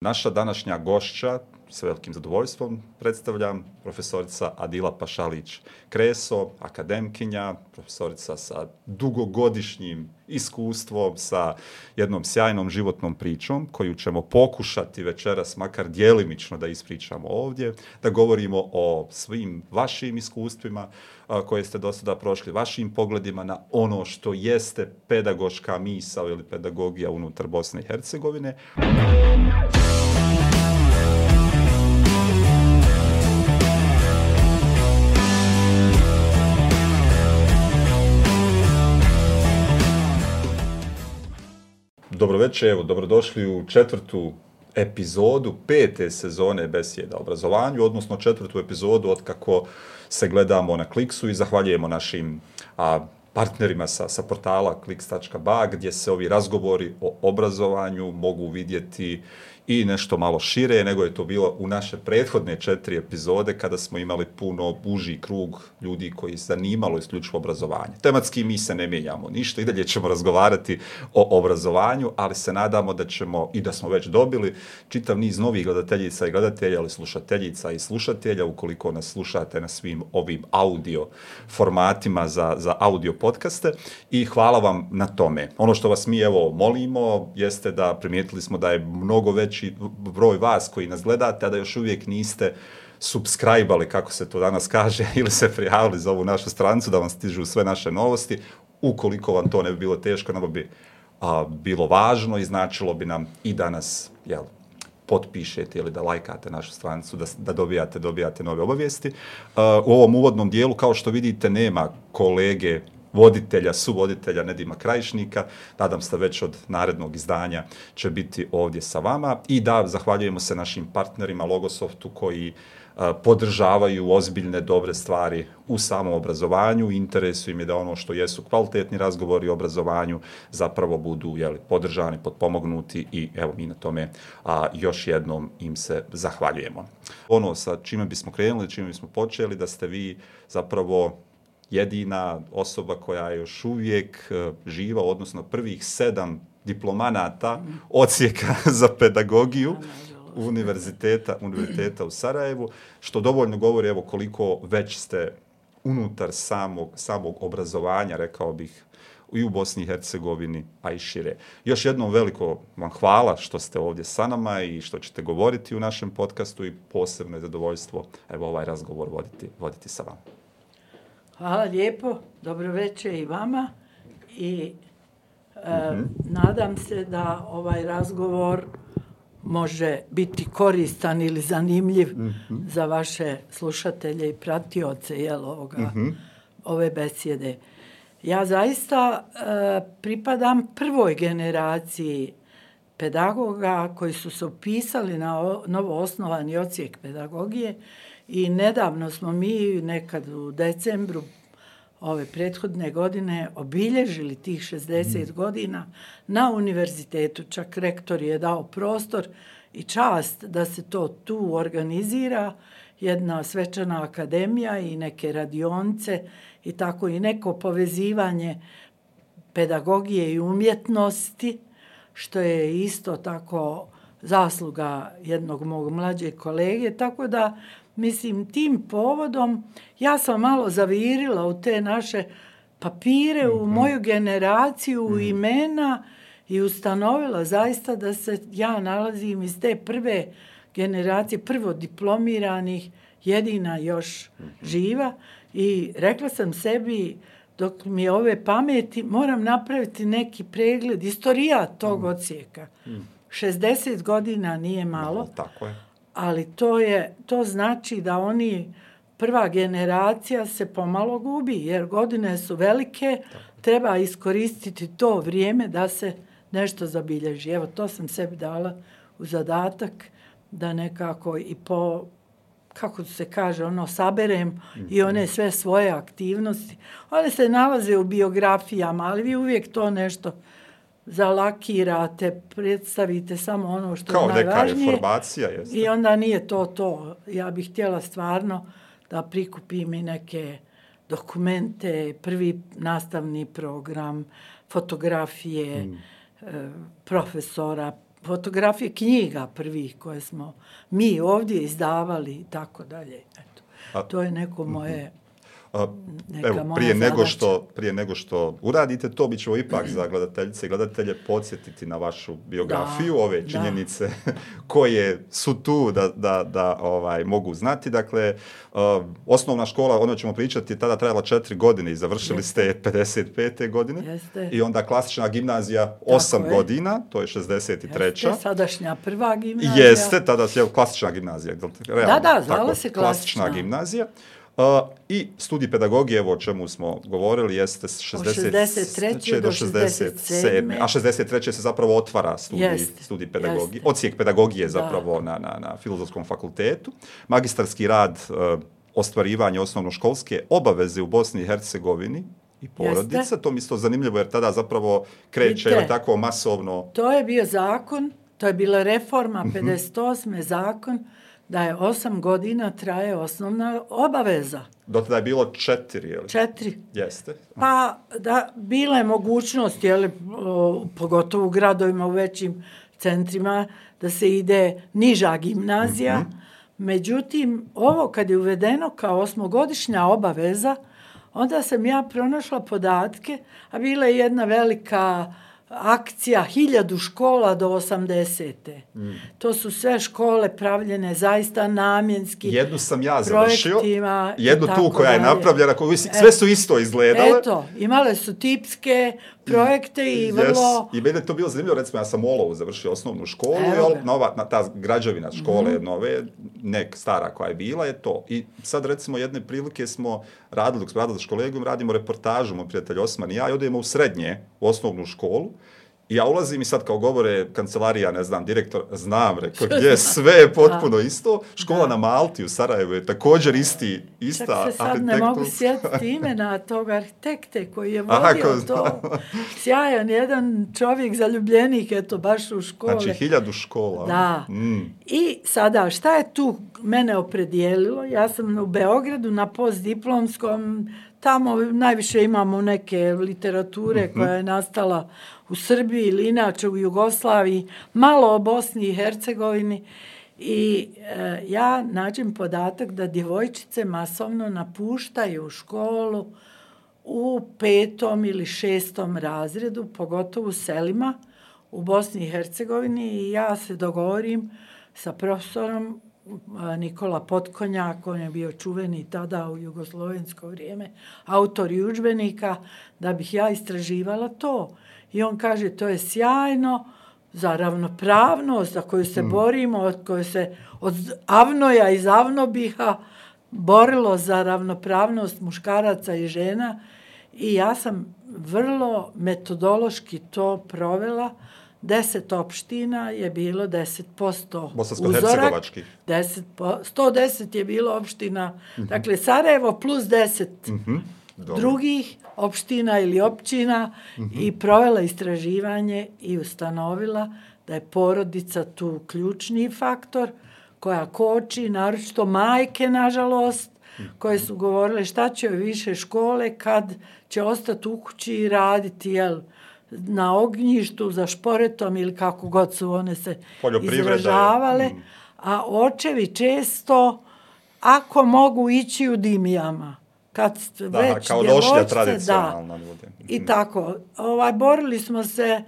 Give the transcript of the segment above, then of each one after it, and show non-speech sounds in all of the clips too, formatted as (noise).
Naša današnja gošća, s velikim zadovoljstvom predstavljam, profesorica Adila Pašalić-Kreso, akademkinja, profesorica sa dugogodišnjim iskustvom, sa jednom sjajnom životnom pričom, koju ćemo pokušati večeras makar dijelimično da ispričamo ovdje, da govorimo o svim vašim iskustvima koje ste do sada prošli, vašim pogledima na ono što jeste pedagoška misao ili pedagogija unutar Bosne i Hercegovine. Muzika Dobroveče, evo, dobrodošli u četvrtu epizodu pete sezone Besjeda o obrazovanju, odnosno četvrtu epizodu od kako se gledamo na Kliksu i zahvaljujemo našim a, partnerima sa, sa portala kliks.ba gdje se ovi razgovori o obrazovanju mogu vidjeti i nešto malo šire nego je to bilo u naše prethodne četiri epizode kada smo imali puno buži krug ljudi koji se zanimalo isključivo obrazovanje. Tematski mi se ne mijenjamo ništa i dalje ćemo razgovarati o obrazovanju, ali se nadamo da ćemo i da smo već dobili čitav niz novih gledateljica i gledatelja, ali slušateljica i slušatelja, ukoliko nas slušate na svim ovim audio formatima za, za audio podcaste i hvala vam na tome. Ono što vas mi evo molimo jeste da primijetili smo da je mnogo već veći broj vas koji nas gledate, a da još uvijek niste subscribe-ali, kako se to danas kaže, (laughs) ili se prijavili za ovu našu strancu, da vam stižu sve naše novosti. Ukoliko vam to ne bi bilo teško, nam bi a, bilo važno i značilo bi nam i danas, jel, potpišete ili da lajkate našu stranicu, da, da dobijate, dobijate nove obavijesti. Uh, u ovom uvodnom dijelu, kao što vidite, nema kolege voditelja, suvoditelja Nedima Krajišnika. Nadam se već od narednog izdanja će biti ovdje sa vama. I da, zahvaljujemo se našim partnerima Logosoftu koji e, podržavaju ozbiljne, dobre stvari u samom obrazovanju. Interesu im je da ono što jesu kvalitetni razgovori o obrazovanju zapravo budu jeli, podržani, potpomognuti i evo mi na tome a, još jednom im se zahvaljujemo. Ono sa čime bismo krenuli, čime bismo počeli, da ste vi zapravo jedina osoba koja je još uvijek e, živa, odnosno prvih sedam diplomanata ocijeka (laughs) za pedagogiju univerziteta, univerziteta u Sarajevu, što dovoljno govori evo koliko već ste unutar samog, samog obrazovanja, rekao bih, i u Bosni i Hercegovini, a i šire. Još jednom veliko vam hvala što ste ovdje sa nama i što ćete govoriti u našem podcastu i posebno je zadovoljstvo evo ovaj razgovor voditi, voditi sa vama. Hvala lijepo, dobro večer i vama i e, -hmm. nadam se da ovaj razgovor može biti koristan ili zanimljiv -hmm. za vaše slušatelje i pratioce jel, ovoga, -hmm. ove besjede. Ja zaista e, pripadam prvoj generaciji pedagoga koji su se upisali na o, novo osnovani ocijek pedagogije I nedavno smo mi nekad u decembru ove prethodne godine obilježili tih 60 mm. godina na univerzitetu. Čak rektor je dao prostor i čast da se to tu organizira, jedna svečana akademija i neke radionce i tako i neko povezivanje pedagogije i umjetnosti, što je isto tako zasluga jednog mog mlađeg kolege, tako da mislim, tim povodom ja sam malo zavirila u te naše papire, mm -hmm. u mhm. moju generaciju, mm -hmm. imena i ustanovila zaista da se ja nalazim iz te prve generacije, prvo diplomiranih, jedina još mm -hmm. živa i rekla sam sebi dok mi je ove pameti, moram napraviti neki pregled, istorija tog mm. ocijeka. Mm. 60 godina nije malo. No, tako je ali to je to znači da oni prva generacija se pomalo gubi jer godine su velike treba iskoristiti to vrijeme da se nešto zabilježi evo to sam sebi dala u zadatak da nekako i po kako se kaže, ono, saberem mm -hmm. i one sve svoje aktivnosti. One se nalaze u biografijama, ali vi uvijek to nešto zalakirate, predstavite samo ono što Kao je najvažnije. Kao neka informacija, jeste. I onda nije to to. Ja bih htjela stvarno da prikupim i neke dokumente, prvi nastavni program, fotografije mm. e, profesora, fotografije knjiga prvih koje smo mi ovdje izdavali i tako dalje. Eto, A- to je neko moje... Neka Evo, prije nego, zadaća. što, prije nego što uradite to, bit ćemo ipak za gledateljice i gledatelje podsjetiti na vašu biografiju, Da, ove da. činjenice (laughs) koje su tu da, da, da ovaj, mogu znati. Dakle, uh, osnovna škola, ono ćemo pričati, tada trajala četiri godine i završili ste 55. godine. Jeste. I onda klasična gimnazija osam je. godina, to je 63. Jeste, sadašnja prva gimnazija. Jeste, tada je klasična gimnazija. Realno, Da, da, zvala tako, se klasična klasična. gimnazija. Uh, I studij pedagogije, evo o čemu smo govorili, jeste s 63. do 67. A 63. se zapravo otvara studij, Jeste, studij pedagogije, jeste. ocijek pedagogije zapravo na, na, na filozofskom fakultetu. Magistarski rad uh, ostvarivanje osnovnoškolske obaveze u Bosni i Hercegovini i porodica. Jeste. To mi isto zanimljivo jer tada zapravo kreće Vidite. ili tako masovno To je bio zakon, to je bila reforma Mhm. 58. zakon, da je osam godina traje osnovna obaveza. Do tada je bilo četiri, je li? Četiri. Jeste. Pa, da, bila je mogućnost, jeli, o, pogotovo u gradovima, u većim centrima, da se ide niža gimnazija. Međutim, ovo kad je uvedeno kao osmogodišnja obaveza, onda sam ja pronašla podatke, a bila je jedna velika akcija hiljadu škola do 80. To su sve škole pravljene zaista namjenski. Jednu sam ja završio, jednu tu koja je napravljena, koju, sve su isto izgledale. Eto, imale su tipske projekte i Yes. vrlo... I meni je to bilo zanimljivo, recimo ja sam u Olovu završio osnovnu školu, Evo nova, na, ta građevina škole mm nove, nek stara koja je bila, je to. I sad recimo jedne prilike smo radili, dok smo radili s kolegom, radimo reportažu, moj prijatelj Osman i ja, i odemo u srednje, u osnovnu školu, ja ulazim i sad kao govore kancelarija, ne znam, direktor, znam, rekao, gdje (laughs) je sve potpuno isto. Škola na Malti u Sarajevu je također isti, ista Čak se sad ne mogu (laughs) sjetiti imena tog arhitekte koji je Aha, vodio ko- to. (laughs) Sjajan jedan čovjek zaljubljenik, eto, baš u škole. Znači, hiljadu škola. Da. Mm. I sada, šta je tu mene opredijelilo? Ja sam u Beogradu na postdiplomskom, tamo najviše imamo neke literature koja je nastala u Srbiji ili inače u Jugoslaviji, malo o Bosni i Hercegovini. I e, ja nađem podatak da djevojčice masovno napuštaju školu u petom ili šestom razredu, pogotovo u selima u Bosni i Hercegovini i ja se dogovorim sa profesorom e, Nikola Potkonjak, on je bio čuveni tada u jugoslovensko vrijeme, autor i udžbenika, da bih ja istraživala to. I on kaže, to je sjajno za ravnopravnost za koju se borimo, od koje se od Avnoja iz Avnobiha borilo za ravnopravnost muškaraca i žena. I ja sam vrlo metodološki to provela. Deset opština je bilo 10% Bosansko-hercegovački. 10 po, 110 je bilo opština, dakle Sarajevo plus 10 Dobro. drugih opština ili općina i provela istraživanje i ustanovila da je porodica tu ključni faktor koja koči, naročito majke, nažalost, koje su govorile šta će više škole kad će ostati u kući i raditi, jel, na ognjištu, za šporetom ili kako god su one se izražavale. mm. A očevi često, ako mogu ići u dimijama, kad Da, već kao djevojčice, tradicionalna ljudi. I tako. Ovaj, borili smo se,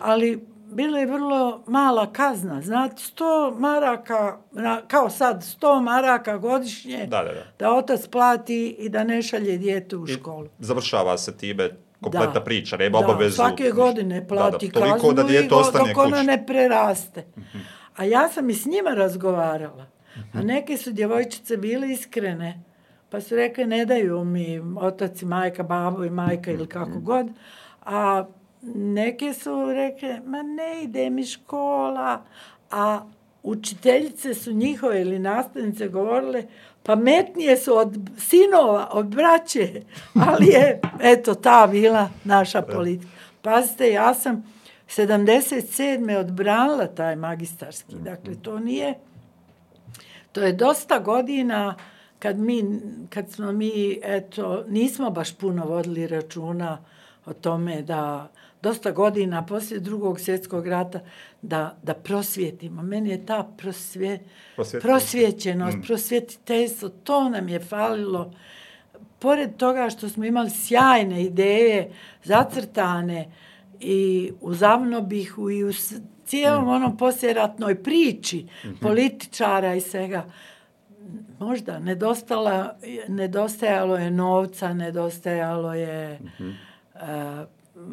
ali bila je vrlo mala kazna. Znate, 100 maraka, na- kao sad, 100 maraka godišnje Da, da, da. da otac plati i da ne šalje dijete u školu. Završava se time kompletna Da. priča, nema Da, obavezu. svake godine plati da, da, toliko kaznu da dijete i go- ostane dok ona ne preraste. A ja sam i s njima razgovarala. A neke su djevojčice bile iskrene. Pa su rekli, ne daju mi otac i majka, babo i majka ili kako god. A neke su rekli, ma ne ide mi škola. A učiteljice su njihove ili nastavnice govorile, pametnije su od sinova, od braće. (laughs) Ali je, eto, ta bila naša politika. Pazite, ja sam 77. odbranila taj magistarski. Dakle, to nije... To je dosta godina kad, mi, kad smo mi, eto, nismo baš puno vodili računa o tome da dosta godina poslije drugog svjetskog rata da, da prosvjetimo. Meni je ta prosvje, prosvjećenost, mm. prosvjetiteljstvo, to nam je falilo. Pored toga što smo imali sjajne ideje, zacrtane i u Zavnobihu i u cijelom mm. onom posljeratnoj priči mm -hmm. političara i svega, možda nedostala, nedostajalo je novca, nedostajalo je mm -hmm. uh,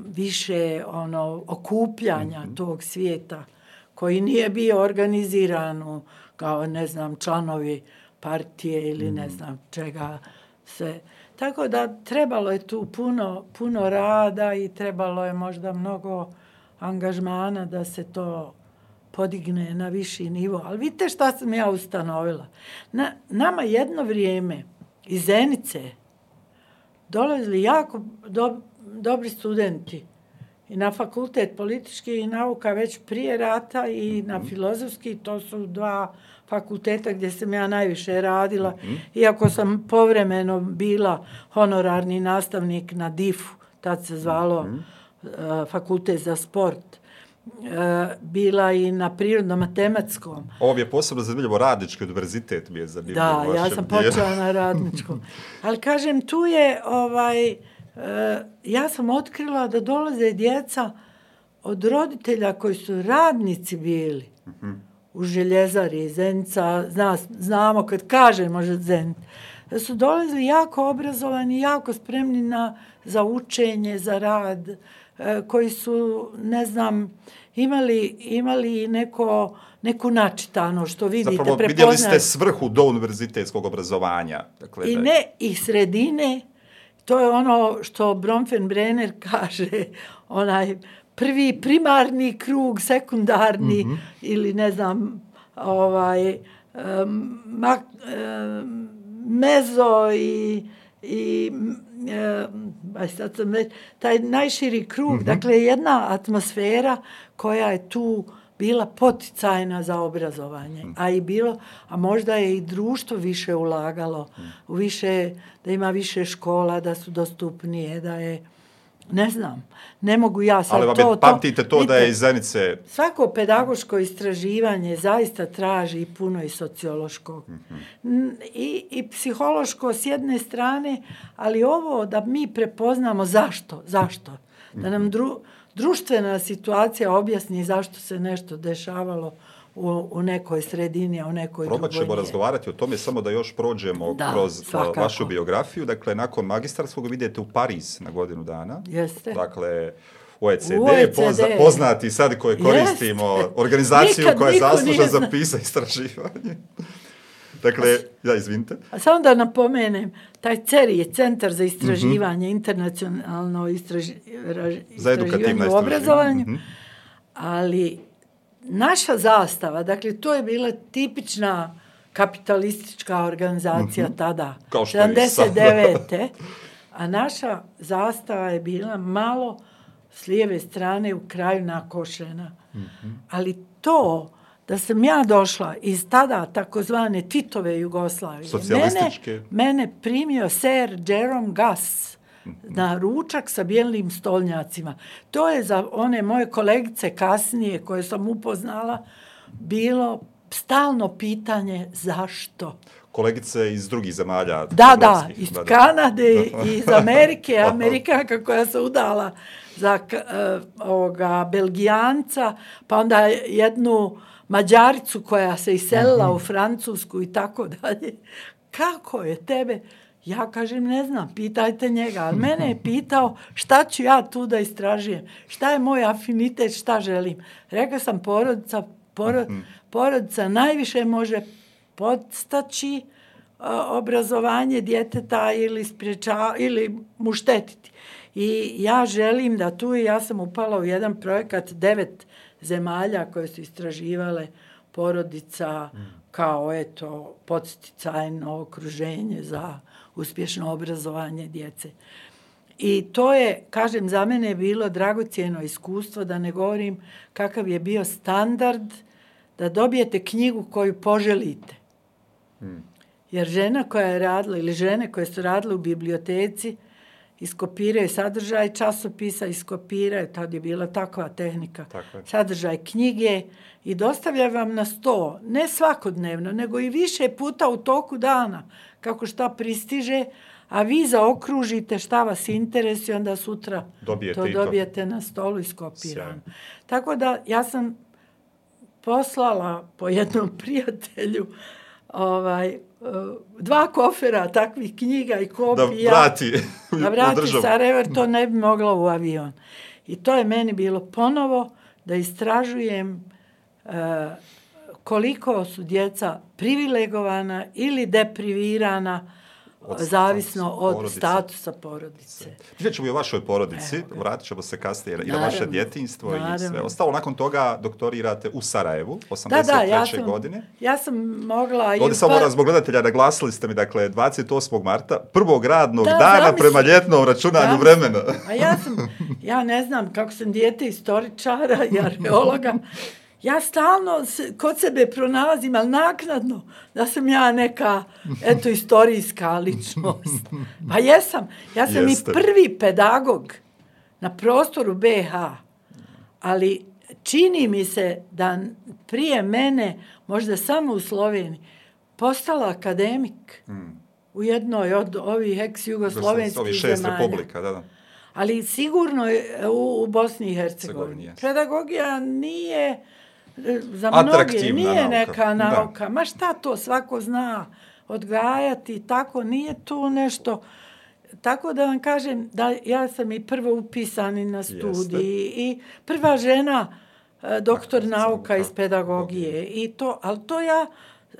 više ono okupljanja mm -hmm. tog svijeta koji nije bio organiziran kao ne znam članovi partije ili mm -hmm. ne znam čega se tako da trebalo je tu puno puno rada i trebalo je možda mnogo angažmana da se to podigne na viši nivo. Ali vidite šta sam ja ustanovila. Na, nama jedno vrijeme iz Zenice dolazili jako do, dobri studenti i na fakultet politički i nauka već prije rata i na mhm. filozofski. To su dva fakulteta gdje sam ja najviše radila. Mm -hmm. Iako sam povremeno bila honorarni nastavnik na DIF-u, tad se zvalo mm -hmm. uh, fakultet za sport. E, bila i na prirodno-matematskom. Ovo je posebno zanimljivo, radnički univerzitet mi je zanimljivo. Da, ja sam počela na radničkom. (laughs) Ali kažem, tu je, ovaj, e, ja sam otkrila da dolaze djeca od roditelja koji su radnici bili uh -huh. u željezari, Zenica, zna, znamo kad kaže može da su dolazili jako obrazovani, jako spremni na, za učenje, za rad, e, koji su, ne znam, imali, imali neko, neku načitano što vidite, Zapravo, prepoznat. vidjeli ste svrhu do univerzitetskog obrazovanja. Dakle, I ne, i sredine, to je ono što Bromfenbrenner (laughs) kaže, onaj prvi primarni krug, sekundarni, mm -hmm. ili ne znam, ovaj, um, mak, um, mezo i, i aj sad sam već, taj najširi krug, mm -hmm. dakle jedna atmosfera koja je tu bila poticajna za obrazovanje, mm. a i bilo, a možda je i društvo više ulagalo, mm. u više, da ima više škola, da su dostupnije, da je, ne znam, ne mogu ja sad Ali, to... Ali pamtite to, to da je iz Zenice... Svako pedagoško istraživanje zaista traži i puno i sociološko. Mm -hmm. I, I psihološko s jedne strane, ali ovo da mi prepoznamo zašto, zašto. Da nam dru, društvena situacija objasni zašto se nešto dešavalo u, u nekoj sredini, a u nekoj Probat drugoj. Ćemo razgovarati o tome, samo da još prođemo da, kroz svakako. vašu biografiju. Dakle, nakon magistarskog vidite u Pariz na godinu dana. Jeste. Dakle, OECD, OECD. Pozna, poznati sad koje koristimo, Jeste. organizaciju Nikad koja je zasluža za pisa istraživanje. Dakle, ja izvinite. A samo da napomenem, taj CERI je Centar za istraživanje, mm -hmm. internacionalno istraži, za istraživanje u obrazovanju, mm -hmm. ali naša zastava, dakle, to je bila tipična kapitalistička organizacija mm -hmm. tada, Kao što 79. a naša zastava je bila malo s lijeve strane u kraju nakošena. Mm -hmm. Ali to da sam ja došla iz tada takozvane Titove Jugoslavije. Mene, mene primio ser Jerome Gass na ručak sa bijelim stolnjacima. To je za one moje kolegice kasnije koje sam upoznala bilo stalno pitanje zašto. Kolegice iz drugih zemalja. Da, da, iz da, Kanade i iz Amerike. (laughs) (laughs) Amerikanka koja se udala za uh, ovoga Belgijanca, pa onda jednu Mađaricu koja se iselila uh -huh. u Francusku i tako dalje. Kako je tebe? Ja kažem, ne znam, pitajte njega. Ali mene je pitao šta ću ja tu da istražujem. Šta je moj afinitet, šta želim. Rekao sam, porodica, porod, -huh. porodica najviše može podstaći uh, obrazovanje djeteta ili, spriječa, ili mu štetiti. I ja želim da tu, ja sam upala u jedan projekat devet zemalja koje su istraživale porodica mm. kao eto podsticajno okruženje za uspješno obrazovanje djece. I to je, kažem, za mene je bilo dragocijeno iskustvo, da ne govorim kakav je bio standard da dobijete knjigu koju poželite. Mm. Jer žena koja je radila, ili žene koje su radile u biblioteci, iskopiraju sadržaj časopisa, iskopiraju, tad je bila takva tehnika, Tako sadržaj knjige i dostavljaju vam na sto, ne svakodnevno, nego i više puta u toku dana, kako šta pristiže, a vi zaokružite šta vas interesuje, onda sutra Dobijete to i to. dobijete na stolu iskopirano. Tako da ja sam poslala po jednom (laughs) prijatelju ovaj, eh, dva kofera takvih knjiga i Da kopija. vrati Da vrati. Sarajevo, to ne bi moglo u avion. I to je meni bilo ponovo da istražujem e, koliko su djeca privilegovana ili deprivirana Od zavisno od porodice. statusa porodice. Vidjet ćemo i o vašoj porodici, Evo vratit ćemo se kasnije i na vaše Naravno, djetinstvo i sve naravno. ostalo. Nakon toga doktorirate u Sarajevu, 83. Da, da, ja sam, godine. ja sam mogla... Ovdje samo pa- moram zbog gledatelja, naglasili ste mi, dakle, 28. marta, prvog radnog Da, dana zamisli. prema ljetnom računanju Zamisli. vremena. A ja sam, ja ne znam kako sam dijete istoričara i (laughs) arheologa, ja stalno se, kod sebe pronalazim, ali naknadno, da sam ja neka, eto, istorijska ličnost. Pa jesam. Ja sam Jeste. i prvi pedagog na prostoru BH, ali čini mi se da prije mene, možda samo u Sloveniji, postala akademik u jednoj od ovih ex-jugoslovenskih Ovi šest zemalja. republika, da, da. Ali sigurno je u, u Bosni i Hercegovini. Pedagogija nije za mnoge nije nauka. neka Da. nauka. Ma šta to svako zna odgajati, tako nije tu nešto. Tako da vam kažem da ja sam i prvo upisani na studiji i prva žena e, doktor Doktorica nauka iz pedagogije i to, ali to ja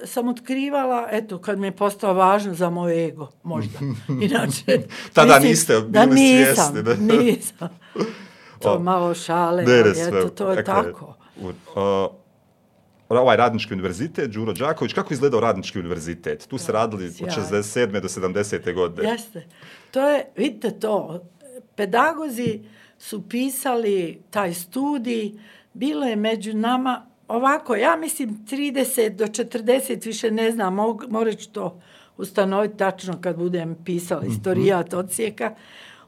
sam otkrivala, eto, kad mi je postao važno za moj ego, možda. (laughs) Inače, (laughs) Tada niste da bili nisam, svjesni, da. nisam. (laughs) To O, malo šale, Ne, ne, ali eto, to je Dakle, tako. u- uh, ovaj radnički univerzitet, Đuro Đaković, kako je izgledao radnički univerzitet? Tu se radili od Sjajno. 67. do 70. godine. Jeste. To je, vidite to, pedagozi su pisali taj studij, bilo je među nama ovako, ja mislim 30 do 40, više ne znam, morat ću to ustanoviti tačno kad budem pisala istorijat odsjeka.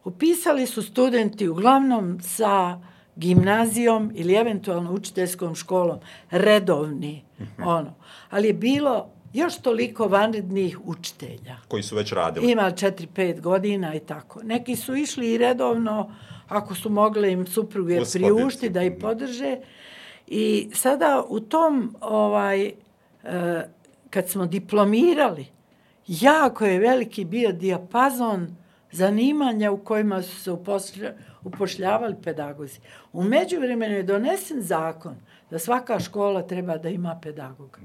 Upisali su studenti uglavnom sa gimnazijom ili eventualno učiteljskom školom, redovni, ono. Ali je bilo još toliko vanrednih učitelja. Koji su već radili. Ima 4-5 godina i tako. Neki su išli i redovno, ako su mogli im supruge priušti da ih podrže. I sada u tom, ovaj, e, kad smo diplomirali, jako je veliki bio dijapazon zanimanja u kojima su se upošlja, upošljavali pedagozi. U međuvremenu je donesen zakon da svaka škola treba da ima pedagoga.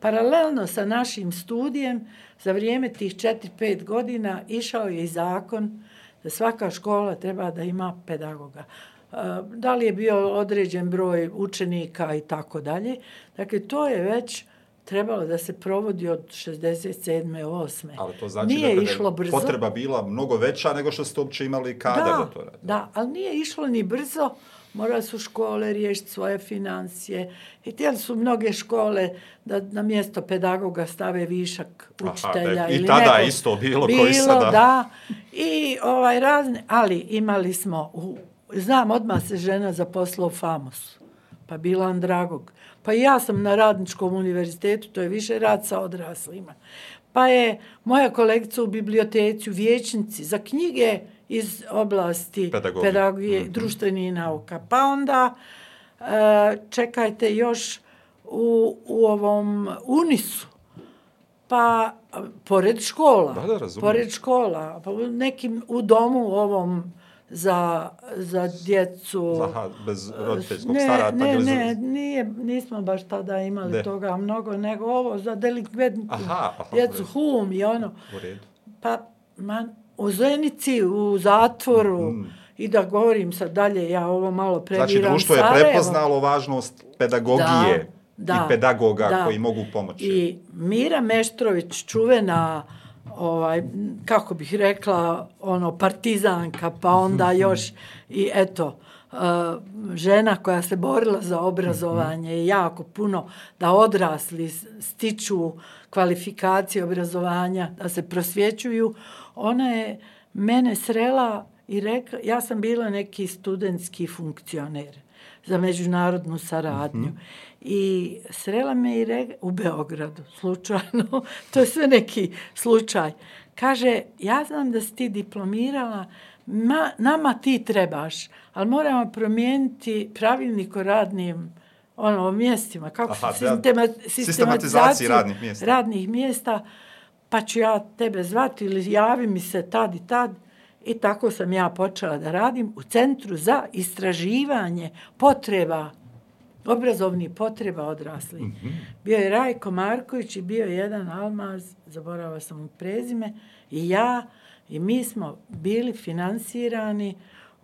Paralelno sa našim studijem, za vrijeme tih 4-5 godina išao je i zakon da svaka škola treba da ima pedagoga. E, da li je bio određen broj učenika i tako dalje. Dakle, to je već trebalo da se provodi od 67. 8. Ali to znači nije dakle, da je išlo brzo. potreba bila mnogo veća nego što ste uopće imali kadar da, to radi. Da, ali nije išlo ni brzo. Morali su škole riješiti svoje financije. I htjeli su mnoge škole da na mjesto pedagoga stave višak Aha, učitelja. da je i ili tada nekog. isto bilo bilo koji sada. da. I ovaj razne, ali imali smo, u, znam, odmah se žena zaposla u Famosu. Pa bila Andragog. Pa ja sam na radničkom univerzitetu, to je više rad sa odraslima. Pa je moja kolegica u biblioteci, u vječnici, za knjige iz oblasti Pedagogije. pedagogije, društvenih nauka. Pa onda, e, čekajte još u, u ovom Unisu, pa pored škola, Da, da, razumijem. pored škola, pa u nekim u domu ovom za, za djecu. Aha, bez roditeljskog ne, starata. ne, ili za- ne, nije, nismo baš tada imali Ne. toga mnogo, nego ovo za delikventnu Aha, aha, djecu, hum i ono. U redu. Pa, man, u Zenici, u zatvoru, i da govorim sad dalje, ja ovo malo previram Znači, društvo je Sarajevo. prepoznalo važnost pedagogije Da, da, i pedagoga da. koji mogu pomoći. I Mira Meštrović, čuvena, ovaj, kako bih rekla, ono, partizanka, pa onda (laughs) još i eto, uh, žena koja se borila za obrazovanje i jako puno da odrasli stiču kvalifikacije obrazovanja, da se prosvjećuju, ona je mene srela i rekla, ja sam bila neki studentski funkcioner za međunarodnu saradnju. Mm -hmm. I srela me i rekla, u Beogradu, slučajno, (laughs) to je sve neki slučaj. Kaže, ja znam da si ti diplomirala, ma, nama ti trebaš, ali moramo promijeniti pravilnik o radnim ono, mjestima, kako Aha, sistema, sistematizaciju radnih mjesta. radnih mjesta, pa ću ja tebe zvati ili javi mi se tad i tad. I tako sam ja počela da radim u Centru za istraživanje potreba, obrazovnih potreba odrasli. Mm -hmm. Bio je Rajko Marković i bio je jedan almaz, zaborava sam mu prezime, i ja, i mi smo bili finansirani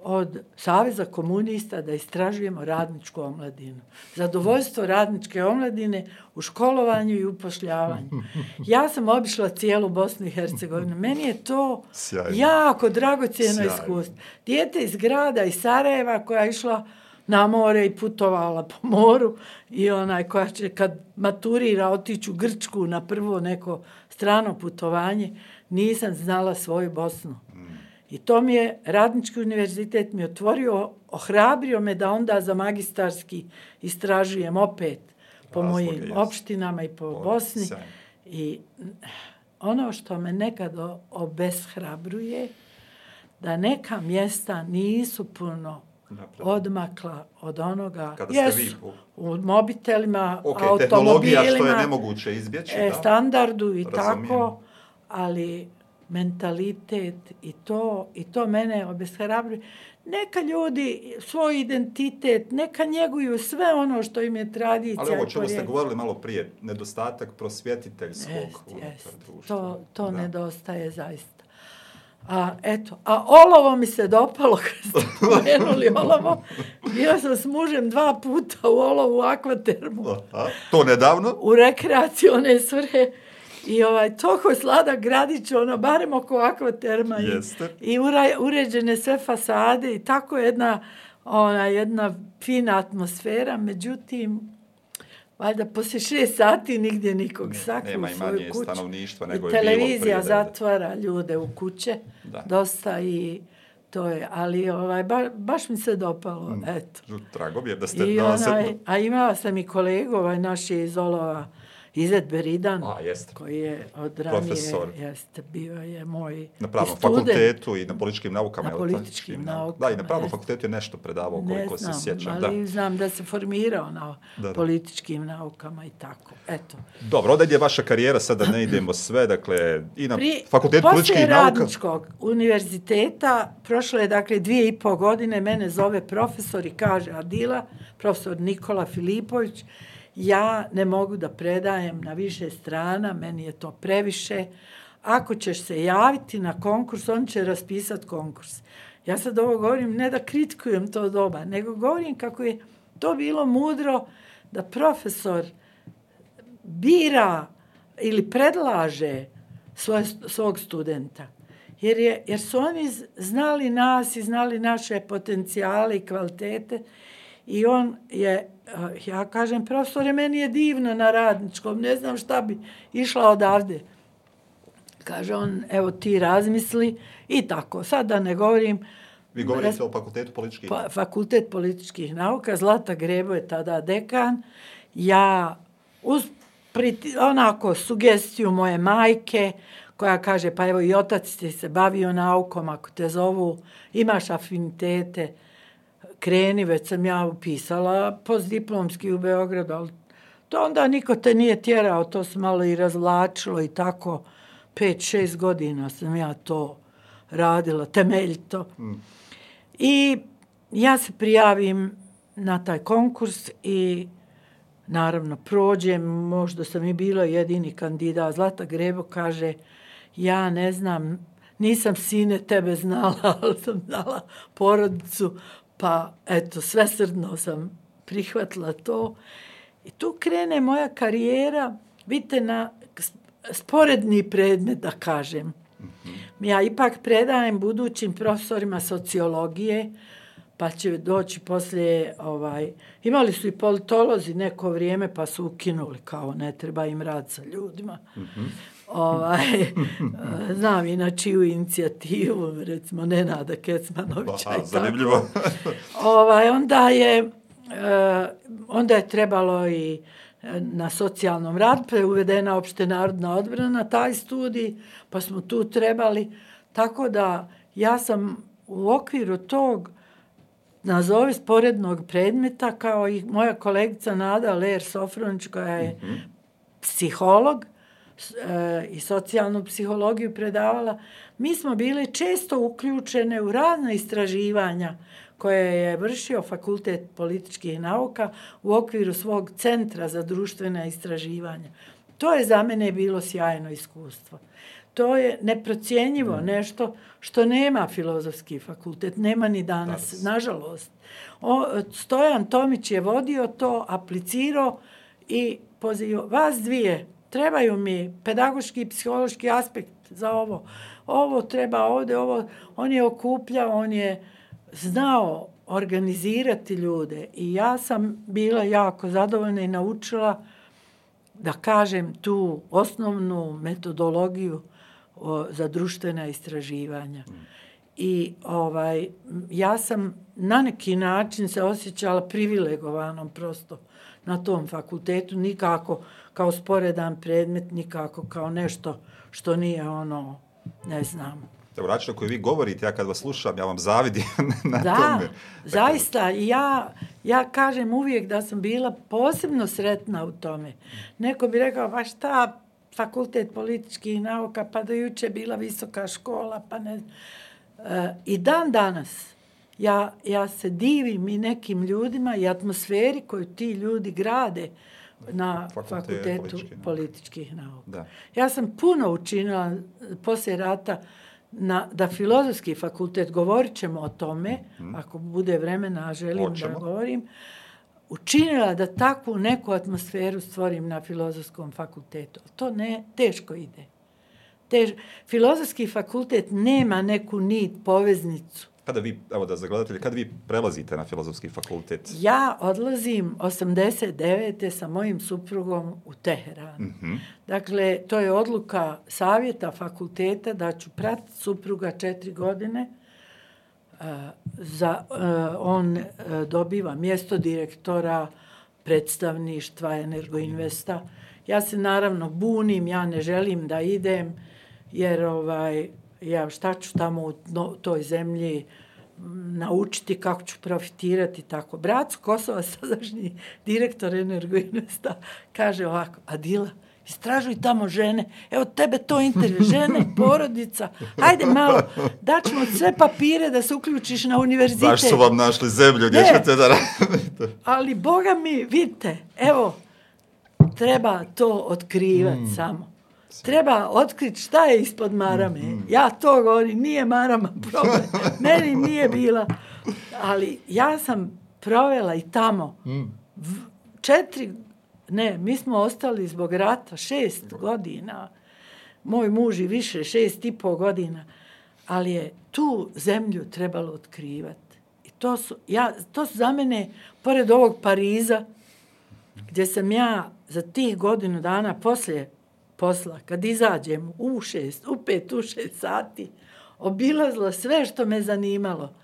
od Saveza komunista da istražujemo radničku omladinu. Zadovoljstvo radničke omladine u školovanju i upošljavanju. (laughs) Ja sam obišla cijelu Bosnu i Hercegovinu. Meni je to Sjajno. jako dragocijeno Sjajno. iskustvo. Dijete iz grada, iz Sarajeva koja je išla na more i putovala po moru i onaj koja će kad maturira otići u Grčku na prvo neko strano putovanje, nisam znala svoju Bosnu. I to mi je Radnički univerzitet mi otvorio, ohrabrio me da onda za magistarski istražujem opet po Razloga, mojim jes. opštinama i po Ovo, Bosni. Sam. I ono što me nekad obeshrabruje, da neka mjesta nisu puno Napravno. odmakla od onoga. Kada jesu, vi u... u mobitelima, okay, automobilima. tehnologija što je nemoguće izbjeći. E, da. Standardu i Razumijem. tako, ali mentalitet i to i to mene obeshrabruje. Neka ljudi svoj identitet, neka njeguju sve ono što im je tradicija. Ali ovo čemu ste govorili malo prije, nedostatak prosvjetiteljskog jest, jest. društva. To, to da. nedostaje zaista. A eto, a olovo mi se dopalo kad ste (laughs) pomenuli olovo. Bio sam s mužem dva puta u olovu akvatermu. Aha, to nedavno? U rekreacione svrhe. I ovaj, toko slada gradić, ono, barem oko akvaterma. Jeste. I, i uređene sve fasade i tako jedna, ona, jedna fina atmosfera. Međutim, valjda poslije šest sati nigdje nikog ne, sakru nema i manje stanovništva nego I je televizija zatvara ljude u kuće. Da. Dosta i to je, ali ovaj, ba, baš mi se dopalo, mm. eto. Drago mi je da ste... I onaj, a imala sam i kolegu, ovaj naš je iz Olova, Izet Beridan, A, jest. koji je od ranije, Profesor. jeste, bio je moj Na pravnom fakultetu i na političkim naukama. Na političkim naukama. Da, i na pravnom fakultetu je nešto predavao koliko znam, se sjećam. Ali da. znam da se formirao na da, da. političkim naukama i tako. Eto. Dobro, onda je vaša karijera, sada ne idemo sve, dakle, i na Pri, fakultetu političkih nauka. Poslije radničkog univerziteta, prošlo je, dakle, dvije i pol godine, mene zove profesor i kaže Adila, profesor Nikola Filipović, ja ne mogu da predajem na više strana, meni je to previše. Ako ćeš se javiti na konkurs, on će raspisati konkurs. Ja sad ovo govorim ne da kritikujem to doba, nego govorim kako je to bilo mudro da profesor bira ili predlaže svoje, svog studenta. Jer, je, jer su oni znali nas i znali naše potencijale i kvalitete i on je ja kažem, profesore, meni je divno na radničkom, ne znam šta bi išla odavde. Kaže on, evo ti razmisli i tako. Sad da ne govorim... Vi govorite o fakultetu političkih pa, Fakultet političkih nauka. Zlata Grebo je tada dekan. Ja uz priti, onako sugestiju moje majke koja kaže, pa evo i otac ti se bavio naukom, ako te zovu, imaš afinitete kreni, već sam ja upisala postdiplomski u Beogradu, ali to onda niko te nije tjerao, to se malo i razvlačilo i tako, pet, šest godina sam ja to radila, temeljito. Mm. I ja se prijavim na taj konkurs i naravno prođem, možda sam i bila jedini kandidat. Zlata Grebo kaže, ja ne znam, nisam sine tebe znala, (laughs) ali sam znala porodicu, Pa, eto, sve srdno sam prihvatila to. I tu krene moja karijera, vidite, na sporedni predmet, da kažem. Ja ipak predajem budućim profesorima sociologije, pa će doći poslije, ovaj, imali su i politolozi neko vrijeme, pa su ukinuli kao ne treba im rad sa ljudima. Mm -hmm. ovaj, (laughs) znam i na čiju inicijativu, recimo Nenada Kecmanovića Aha, i zanimljivo. (laughs) ovaj, onda je, eh, onda je trebalo i eh, na socijalnom radu, preuvedena opšte narodna odbrana, taj studij, pa smo tu trebali, tako da ja sam u okviru tog nazovi sporednog predmeta, kao i moja kolegica Nada Ler Sofronić, koja je mm -hmm. psiholog e, i socijalnu psihologiju predavala, mi smo bili često uključene u razna istraživanja koje je vršio Fakultet političkih nauka u okviru svog centra za društvene istraživanja. To je za mene bilo sjajno iskustvo to je neprocijenjivo mm. nešto što nema filozofski fakultet, nema ni danas, danas. nažalost. O, Stojan Tomić je vodio to, aplicirao i pozivio vas dvije, trebaju mi pedagoški i psihološki aspekt za ovo. Ovo treba ovde, ovo, on je okupljao, on je znao organizirati ljude i ja sam bila jako zadovoljna i naučila da kažem tu osnovnu metodologiju o, za društvena istraživanja. I ovaj ja sam na neki način se osjećala privilegovanom prosto na tom fakultetu, nikako kao sporedan predmet, nikako kao nešto što nije ono, ne znam. Evo, način koji vi govorite, ja kad vas slušam, ja vam zavidim (laughs) na da, tome. Da, zaista. Ja, ja kažem uvijek da sam bila posebno sretna u tome. Neko bi rekao, pa šta, fakultet političkih nauka, pa do juče bila visoka škola, pa ne... E, I dan danas ja, ja se divim i nekim ljudima i atmosferi koju ti ljudi grade na fakultetu političkih, političkih nauka. Da. Ja sam puno učinila poslije rata na, da filozofski fakultet, govorit ćemo o tome, hmm. ako bude vremena, želim Hoćemo. da govorim, učinila da takvu neku atmosferu stvorim na filozofskom fakultetu. To ne, teško ide. Tež, filozofski fakultet nema neku nit, poveznicu. Kada vi, evo da zagledatelji, kada vi prelazite na filozofski fakultet? Ja odlazim 89. sa mojim suprugom u Teheran. Mm -hmm. Dakle, to je odluka savjeta fakulteta da ću pratiti supruga četiri godine za, eh, on eh, dobiva mjesto direktora predstavništva Energoinvesta. Ja se naravno bunim, ja ne želim da idem, jer ovaj, ja šta ću tamo u no, toj zemlji mm, naučiti kako ću profitirati tako. Brat Kosova, (laughs) sadašnji direktor Energoinvesta, kaže ovako, Adila, istražuj tamo žene, evo tebe to interes, žene, (laughs) porodica, hajde malo, daćemo sve papire da se uključiš na univerzitet. Zašto su vam našli zemlju, gdje ćete da radite? Ali, boga mi, vidite, evo, treba to otkrivati mm. samo. Treba otkriti šta je ispod marame. Mm, mm. Ja to govorim, nije marama problem. (laughs) Meni nije bila. Ali ja sam provela i tamo mm. četiri Ne, mi smo ostali zbog rata šest godina. Moj muž i više, šest i pol godina. Ali je tu zemlju trebalo otkrivati. I to su, ja, to su za mene, pored ovog Pariza, gdje sam ja za tih godinu dana poslije posla, kad izađem u šest, u pet, u šest sati, obilazila sve što me zanimalo.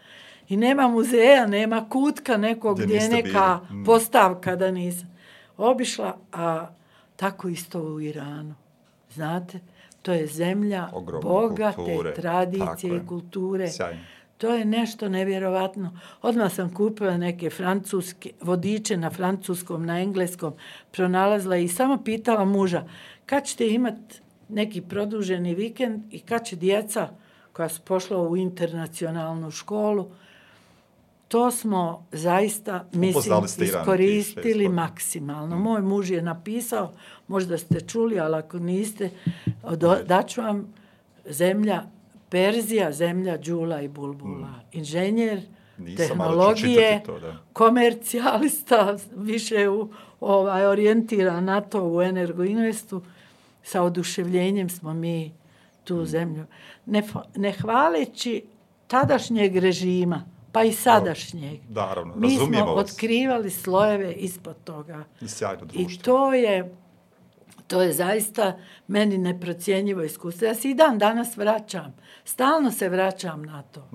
I nema muzeja, nema kutka nekog gdje, gdje je neka bili. Mm. postavka da nisam obišla, a tako isto u Iranu. Znate, to je zemlja Ogromne bogate kulture. tradicije i kulture. Sjajno. To je nešto nevjerovatno. Odmah sam kupila neke francuske vodiče na francuskom, na engleskom, pronalazila i samo pitala muža kad ćete imati neki produženi vikend i kad će djeca koja su pošla u internacionalnu školu, to smo zaista, mislim, iskoristili maksimalno. Mm. Moj muž je napisao, možda ste čuli, ali ako niste, daću vam zemlja Perzija, zemlja Đula i Bulbula. Mm. Inženjer Nisam tehnologije, to, da. komercijalista, više u, ovaj, orijentira na to u Energoinvestu. Sa oduševljenjem smo mi tu mm. zemlju. Ne, ne hvaleći tadašnjeg režima, pa i sadašnjeg. Naravno, Mi smo vas. otkrivali slojeve ispod toga. Sjajno I društvo. to je, to je zaista meni neprocjenjivo iskustvo. Ja se i dan danas vraćam. Stalno se vraćam na to.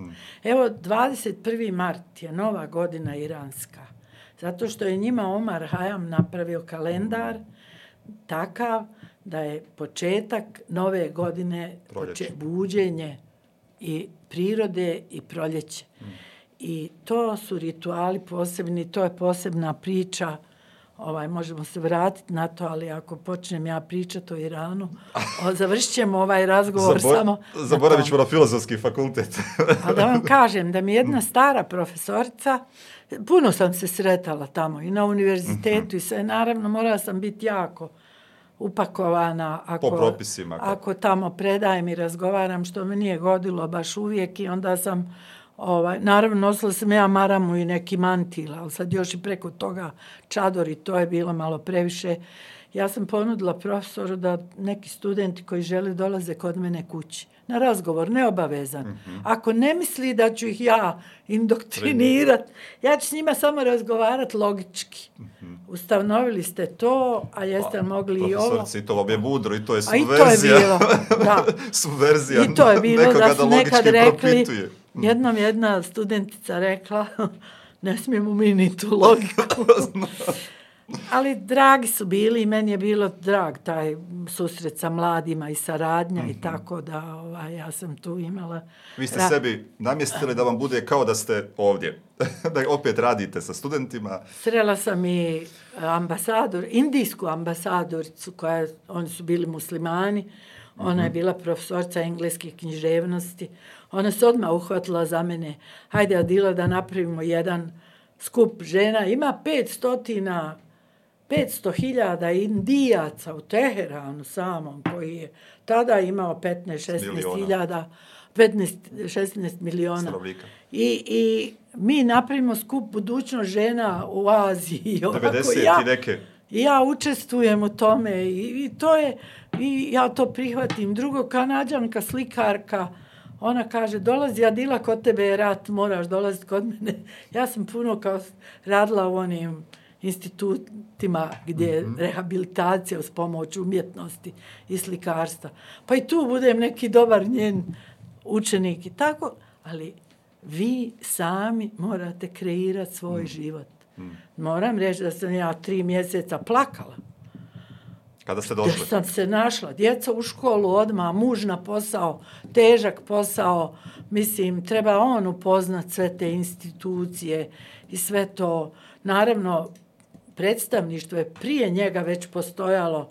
Evo, 21. mart je nova godina iranska. Zato što je njima Omar Hayam napravio kalendar takav da je početak nove godine poče- buđenje i prirode i proljeće. I to su rituali posebni, to je posebna priča. Ovaj, možemo se vratiti na to, ali ako počnem ja pričati o Iranu, o, završit ćemo ovaj razgovor Zabor- samo... Zaboravit ćemo na filozofski fakultet. A da vam kažem da mi jedna stara profesorica, puno sam se sretala tamo i na univerzitetu i sve, naravno morala sam biti jako upakovana ako, Po propisima, kako? ako tamo predajem i razgovaram, što me nije godilo baš uvijek i onda sam, ovaj, naravno nosila sam ja maramu i neki mantil, ali sad još i preko toga čador i to je bilo malo previše. Ja sam ponudila profesoru da neki studenti koji žele dolaze kod mene kući na razgovor, neobavezan. Mhm. Ako ne misli da ću ih ja indoktrinirat, ja ću s njima samo razgovarat logički. Ustanovili ste to, a jeste li mogli i ovo? Profesorice, i to vam je mudro i to je A i to je subverzija. bilo, da. (laughs) subverzija I to je bilo da su nekad rekli, propituje. Jednom jedna studentica rekla, (laughs) ne smijemo mi ni tu logiku. (laughs) Ali dragi su bili i meni je bilo drag taj susret sa mladima i saradnja i tako da ovaj, ja sam tu imala... Vi ste ra- sebi namjestili da vam bude kao da ste ovdje. (laughs) da opet radite sa studentima. Srela sam i ambasador, indijsku ambasadoricu, koja, oni su bili muslimani, ona je bila profesorca engleske književnosti. Ona se odmah uhvatila za mene. Hajde, Adila, da napravimo jedan skup žena. Ima 500 500 hiljada indijaca u Teheranu samom, koji je tada imao 15-16 Miliona. hiljada, 15-16 miliona. I, I mi napravimo skup budućnost žena u Aziji. (laughs) I ovako 90 ja, i neke. ja učestvujem u tome i, i to je, i ja to prihvatim. Drugo, kanadžanka, slikarka, ona kaže, dolazi Adila, kod tebe je rat, moraš dolaziti kod mene. (laughs) Ja sam puno kao radila u onim institutima gdje je rehabilitacija uz pomoć umjetnosti i slikarstva. Pa i tu budem neki dobar njen učenik i tako, ali vi sami morate kreirati svoj život. Moram reći da sam ja tri mjeseca plakala. Kada ste došli? sam se našla. Djeca u školu odmah, muž na posao, težak posao. Mislim, treba on upoznat sve te institucije i sve to. Naravno, predstavništvo je prije njega već postojalo,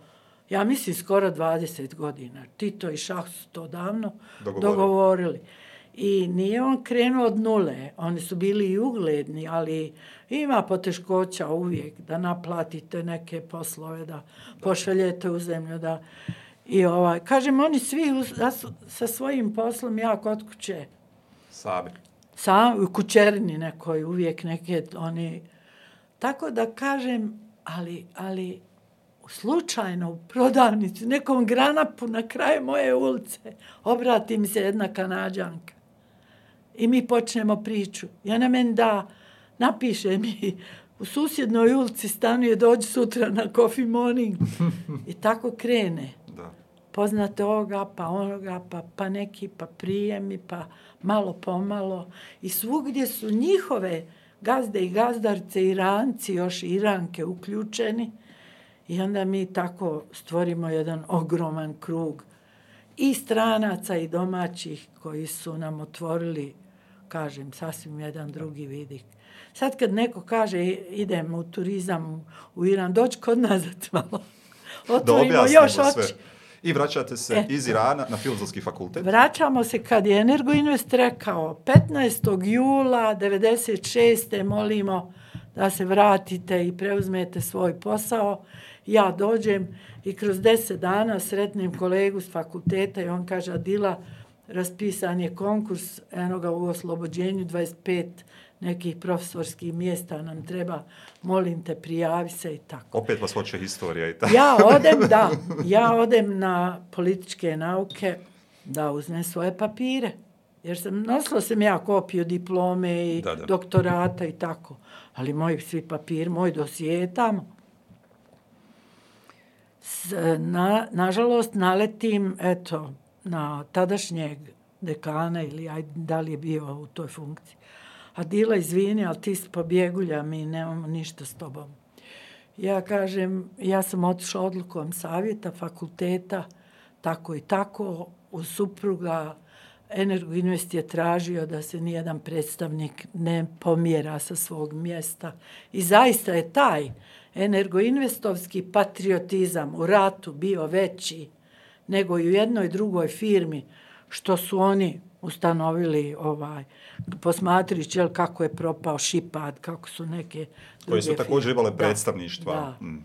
ja mislim, skoro 20 godina. Tito i Šah su to davno Dogovorili. dogovorili. I nije on krenuo od nule. Oni su bili i ugledni, ali ima poteškoća uvijek da naplatite neke poslove, da pošaljete u zemlju. Da... I ovaj, kažem, oni svi uz- da su sa svojim poslom ja kod kuće Sami. sam u kućerini nekoj uvijek neke oni tako da kažem ali ali slučajno u prodavnici nekom granapu na kraju moje ulice obrati mi se jedna kanadžanka i mi počnemo priču i ona meni da napiše mi u susjednoj ulici stanuje dođi sutra na coffee morning (laughs) i tako krene Da. poznate ovoga, pa onoga, pa, pa neki, pa prijemi, pa malo pomalo. I svugdje su njihove gazde i gazdarce, Iranci, još Iranke uključeni. I onda mi tako stvorimo jedan ogroman krug i stranaca i domaćih koji su nam otvorili, kažem, sasvim jedan drugi vidik. Sad kad neko kaže idem u turizam u Iran, doći kod nas da malo (laughs) otvorimo još sve. oči. I vraćate se E. iz Irana na filozofski fakultet. Vraćamo se kad je Energoinvest rekao 15. jula 96. molimo da se vratite i preuzmete svoj posao. Ja dođem i kroz 10 dana sretnem kolegu s fakulteta i on kaže Adila, raspisan je konkurs enoga u oslobođenju 25 nekih profesorskih mjesta nam treba, molim te, prijavi se i tako. Opet vas hoće historija i tako. Ja (laughs) odem, da, ja odem na političke nauke da uzmem svoje papire. Jer sam, nosila sam ja kopiju diplome i Da, da. doktorata i tako. Ali moji svi papir, moj dosije je tamo. S, na, nažalost, naletim, eto, na tadašnjeg dekana ili aj, da li je bio u toj funkciji. Adila, izvini, ali ti si pobjegulja, mi nemamo ništa s tobom. Ja kažem, ja sam otišla odlukom savjeta, fakulteta, tako i tako, u supruga Energoinvest je tražio da se nijedan predstavnik ne pomjera sa svog mjesta. I zaista je taj energoinvestovski patriotizam u ratu bio veći nego i u jednoj drugoj firmi što su oni ustanovili ovaj posmatrić jel kako je propao Šipad, kako su neke Koje su također imale Da, predstavništva. Da. Mm.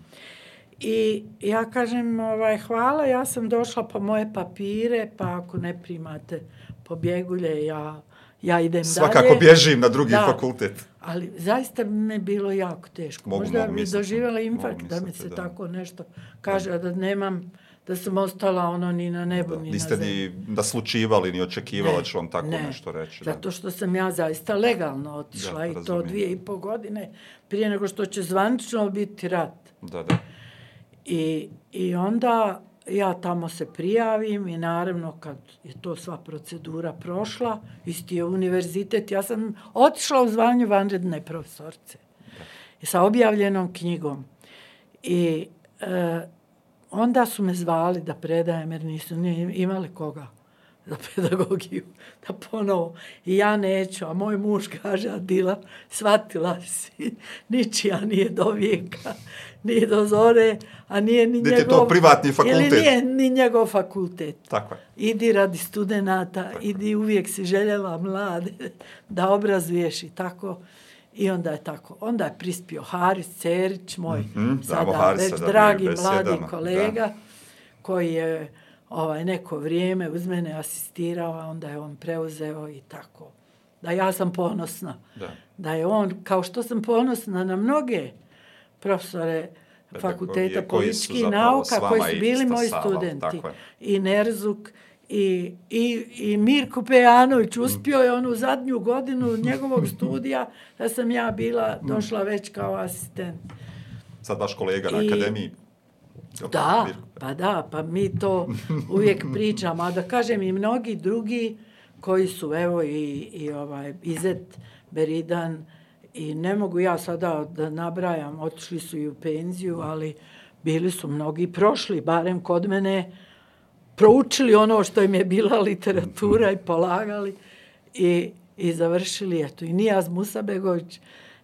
I ja kažem, ovaj, hvala, ja sam došla po moje papire, pa ako ne primate pobjegulje, ja, ja idem Svakako dalje. bježim na drugi Da. fakultet. Ali zaista mi je bilo jako teško. Mogu- Možda mogu bi misliti. doživjela Mogu infarkt da mi se da. tako nešto kaže, a da nemam, da sam ostala ono ni na nebu, ni Niste na zemlji. ni naslučivali, ni očekivali da Ne, će vam tako ne. nešto reći. da. Zato što sam ja zaista legalno otišla Da, i to dvije i po godine prije nego što će zvanično biti rat. Da, da. I, I onda ja tamo se prijavim i naravno kad je to sva procedura prošla, isti je univerzitet, ja sam otišla u zvanju vanredne profesorce i sa objavljenom knjigom. I e, onda su me zvali da predajem jer nisu ni imali koga za pedagogiju, da ponovo. I ja neću, a moj muž kaže, Adila, shvatila si, ničija nije do vijeka, nije do zore, a nije ni Niti je njegov... to privatni fakultet. Ili nije ni njegov fakultet. Tako je. Idi radi studenta, idi uvijek si željela mlade da obrazuješ i tako. I onda je tako. Onda je prispio Haris Cerić, moj Mhm, znamo sada Harisa, već da, dragi mladi kolega, koji je ovaj neko vrijeme uz mene asistirao, a onda je on preuzeo i tako. Da ja sam ponosna. Da. Da je on, kao što sam ponosna na mnoge profesore fakulteta političkih nauka koji su bili moji studenti. I Nerzuk i, i, i Mirko Pejanović uspio je onu zadnju godinu njegovog (laughs) studija da sam ja bila došla već kao asistent. Sad vaš kolega na I- akademiji. Jel Da, Mirko? pa da, pa mi to uvijek (laughs) pričamo, a da kažem i mnogi drugi koji su, evo i, i ovaj Izet Beridan i ne mogu ja sada da nabrajam, otišli su i u penziju, ali bili su mnogi prošli, barem kod mene, proučili ono što im je bila literatura i polagali i, i završili. Eto, i Nijaz Musabegović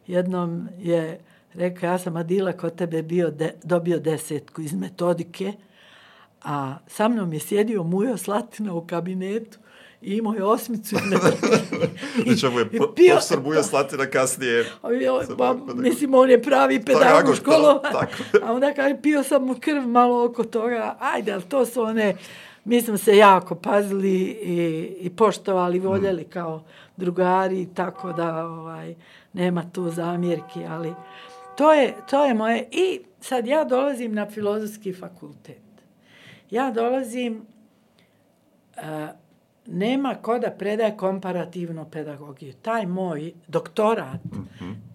jednom je rekao, ja sam Adila kod tebe bio de, dobio desetku iz metodike, a sa mnom je sjedio Mujo Slatina u kabinetu i imao je osmicu iz metodike. (laughs) Znači, ovo je I pro- pio- profesor Buja Slatina kasnije. A bavi pedagog. mislim, on je pravi pedagog školovan. A onda kaže, pio sam mu krv malo oko toga. Ajde, ali to su one, mi smo se jako pazili i, i poštovali, voljeli kao drugari, tako da ovaj, nema tu zamjerki, ali to je, to je moje. I sad ja dolazim na filozofski fakultet. Ja dolazim, a, nema ko da predaje komparativnu pedagogiju. Taj moj doktorat,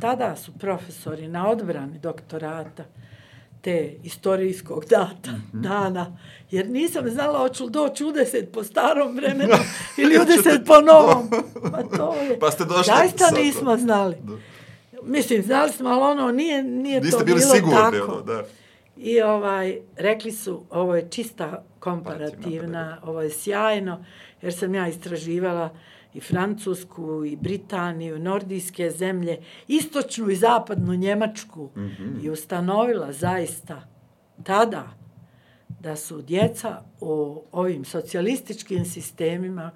tada su profesori na odbrani doktorata te istorijskog data, dana, jer nisam znala hoću li doći u deset po starom vremenu (laughs) ili u deset po novom. Pa to je. Pa ste došli Zaista nismo znali. Mislim, znali smo, ali ono, nije, nije Niste to bili bilo sigurni, tako. ono, da. I ovaj, rekli su, ovo je čista komparativna, ovo je sjajno, jer sam ja istraživala i Francusku, i Britaniju, nordijske zemlje, istočnu i zapadnu Njemačku. I ustanovila zaista tada da su djeca u ovim socijalističkim sistemima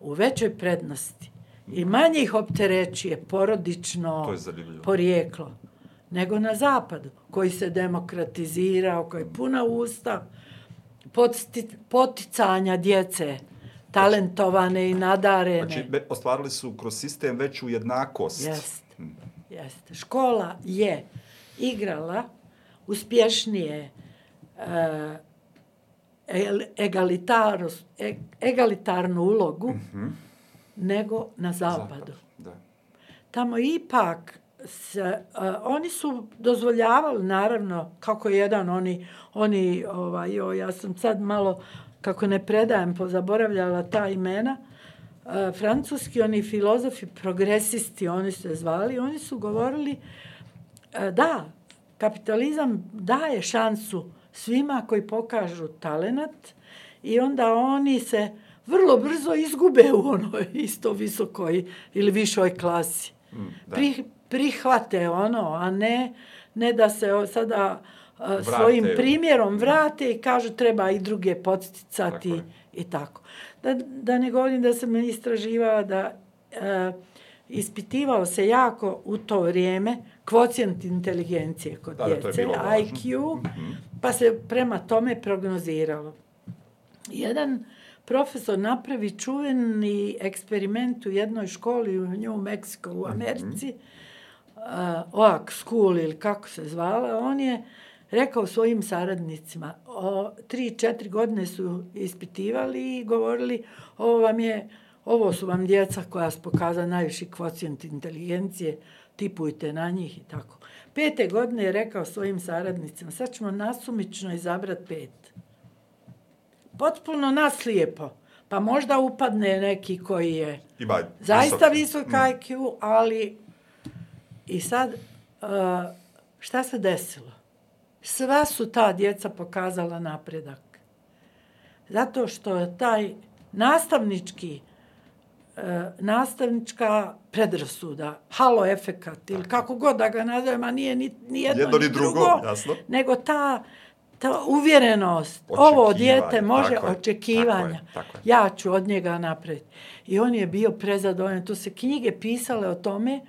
u većoj prednosti. I manje ih opterećuje porodično porijeklo nego na zapadu, koji se demokratizirao, koji je puna usta posti- poticanja djece, talentovane i nadarene. Znači, be- ostvarili su kroz sistem veću jednakost. Jeste, jeste. Škola je igrala uspješnije e, egalitarus- e- egalitarnu ulogu nego na zapadu. Zapad, Da. Tamo ipak se, a, oni su dozvoljavali, naravno, kako jedan, oni, oni ovaj, jo, ja sam sad malo, kako ne predajem, pozaboravljala ta imena, a, francuski, oni filozofi, progresisti, oni su se zvali, oni su govorili, a, da, kapitalizam daje šansu svima koji pokažu talenat i onda oni se vrlo brzo izgube u onoj (laughs) isto visokoj ili višoj klasi. Mm, da. Pri, prihvate ono, a ne, ne da se sada Vrate. svojim primjerom vrate i kažu treba i druge podsticati Tako i tako. Da, da ne govorim da sam istraživala da e, ispitivao se jako u to vrijeme kvocijent inteligencije kod Da, da, djece, važno. IQ, pa se prema tome prognoziralo. Jedan profesor napravi čuveni eksperiment u jednoj školi u New Mexico u Americi, uh, OAK School ili kako se zvala, on je rekao svojim saradnicima, o, tri, četiri godine su ispitivali i govorili, ovo vam je, ovo su vam djeca koja su pokazala najviši kvocijent inteligencije, tipujte na njih i tako. Pete godine je rekao svojim saradnicima, sad ćemo nasumično izabrati pet potpuno naslijepo. Pa možda upadne neki koji je Ima zaista visok- visok IQ, ali i sad uh, šta se desilo? Sva su ta djeca pokazala napredak. Zato što je taj nastavnički uh, nastavnička predrasuda, halo efekat ili kako god da ga nazovem, a nije ni, ni jedno, Jedno ni ni drugo, drugo, jasno. nego ta, ta uvjerenost, ovo dijete može tako je, očekivanja, tako je, tako je. ja ću od njega napraviti. I on je bio prezadovoljan, to se knjige pisale o tome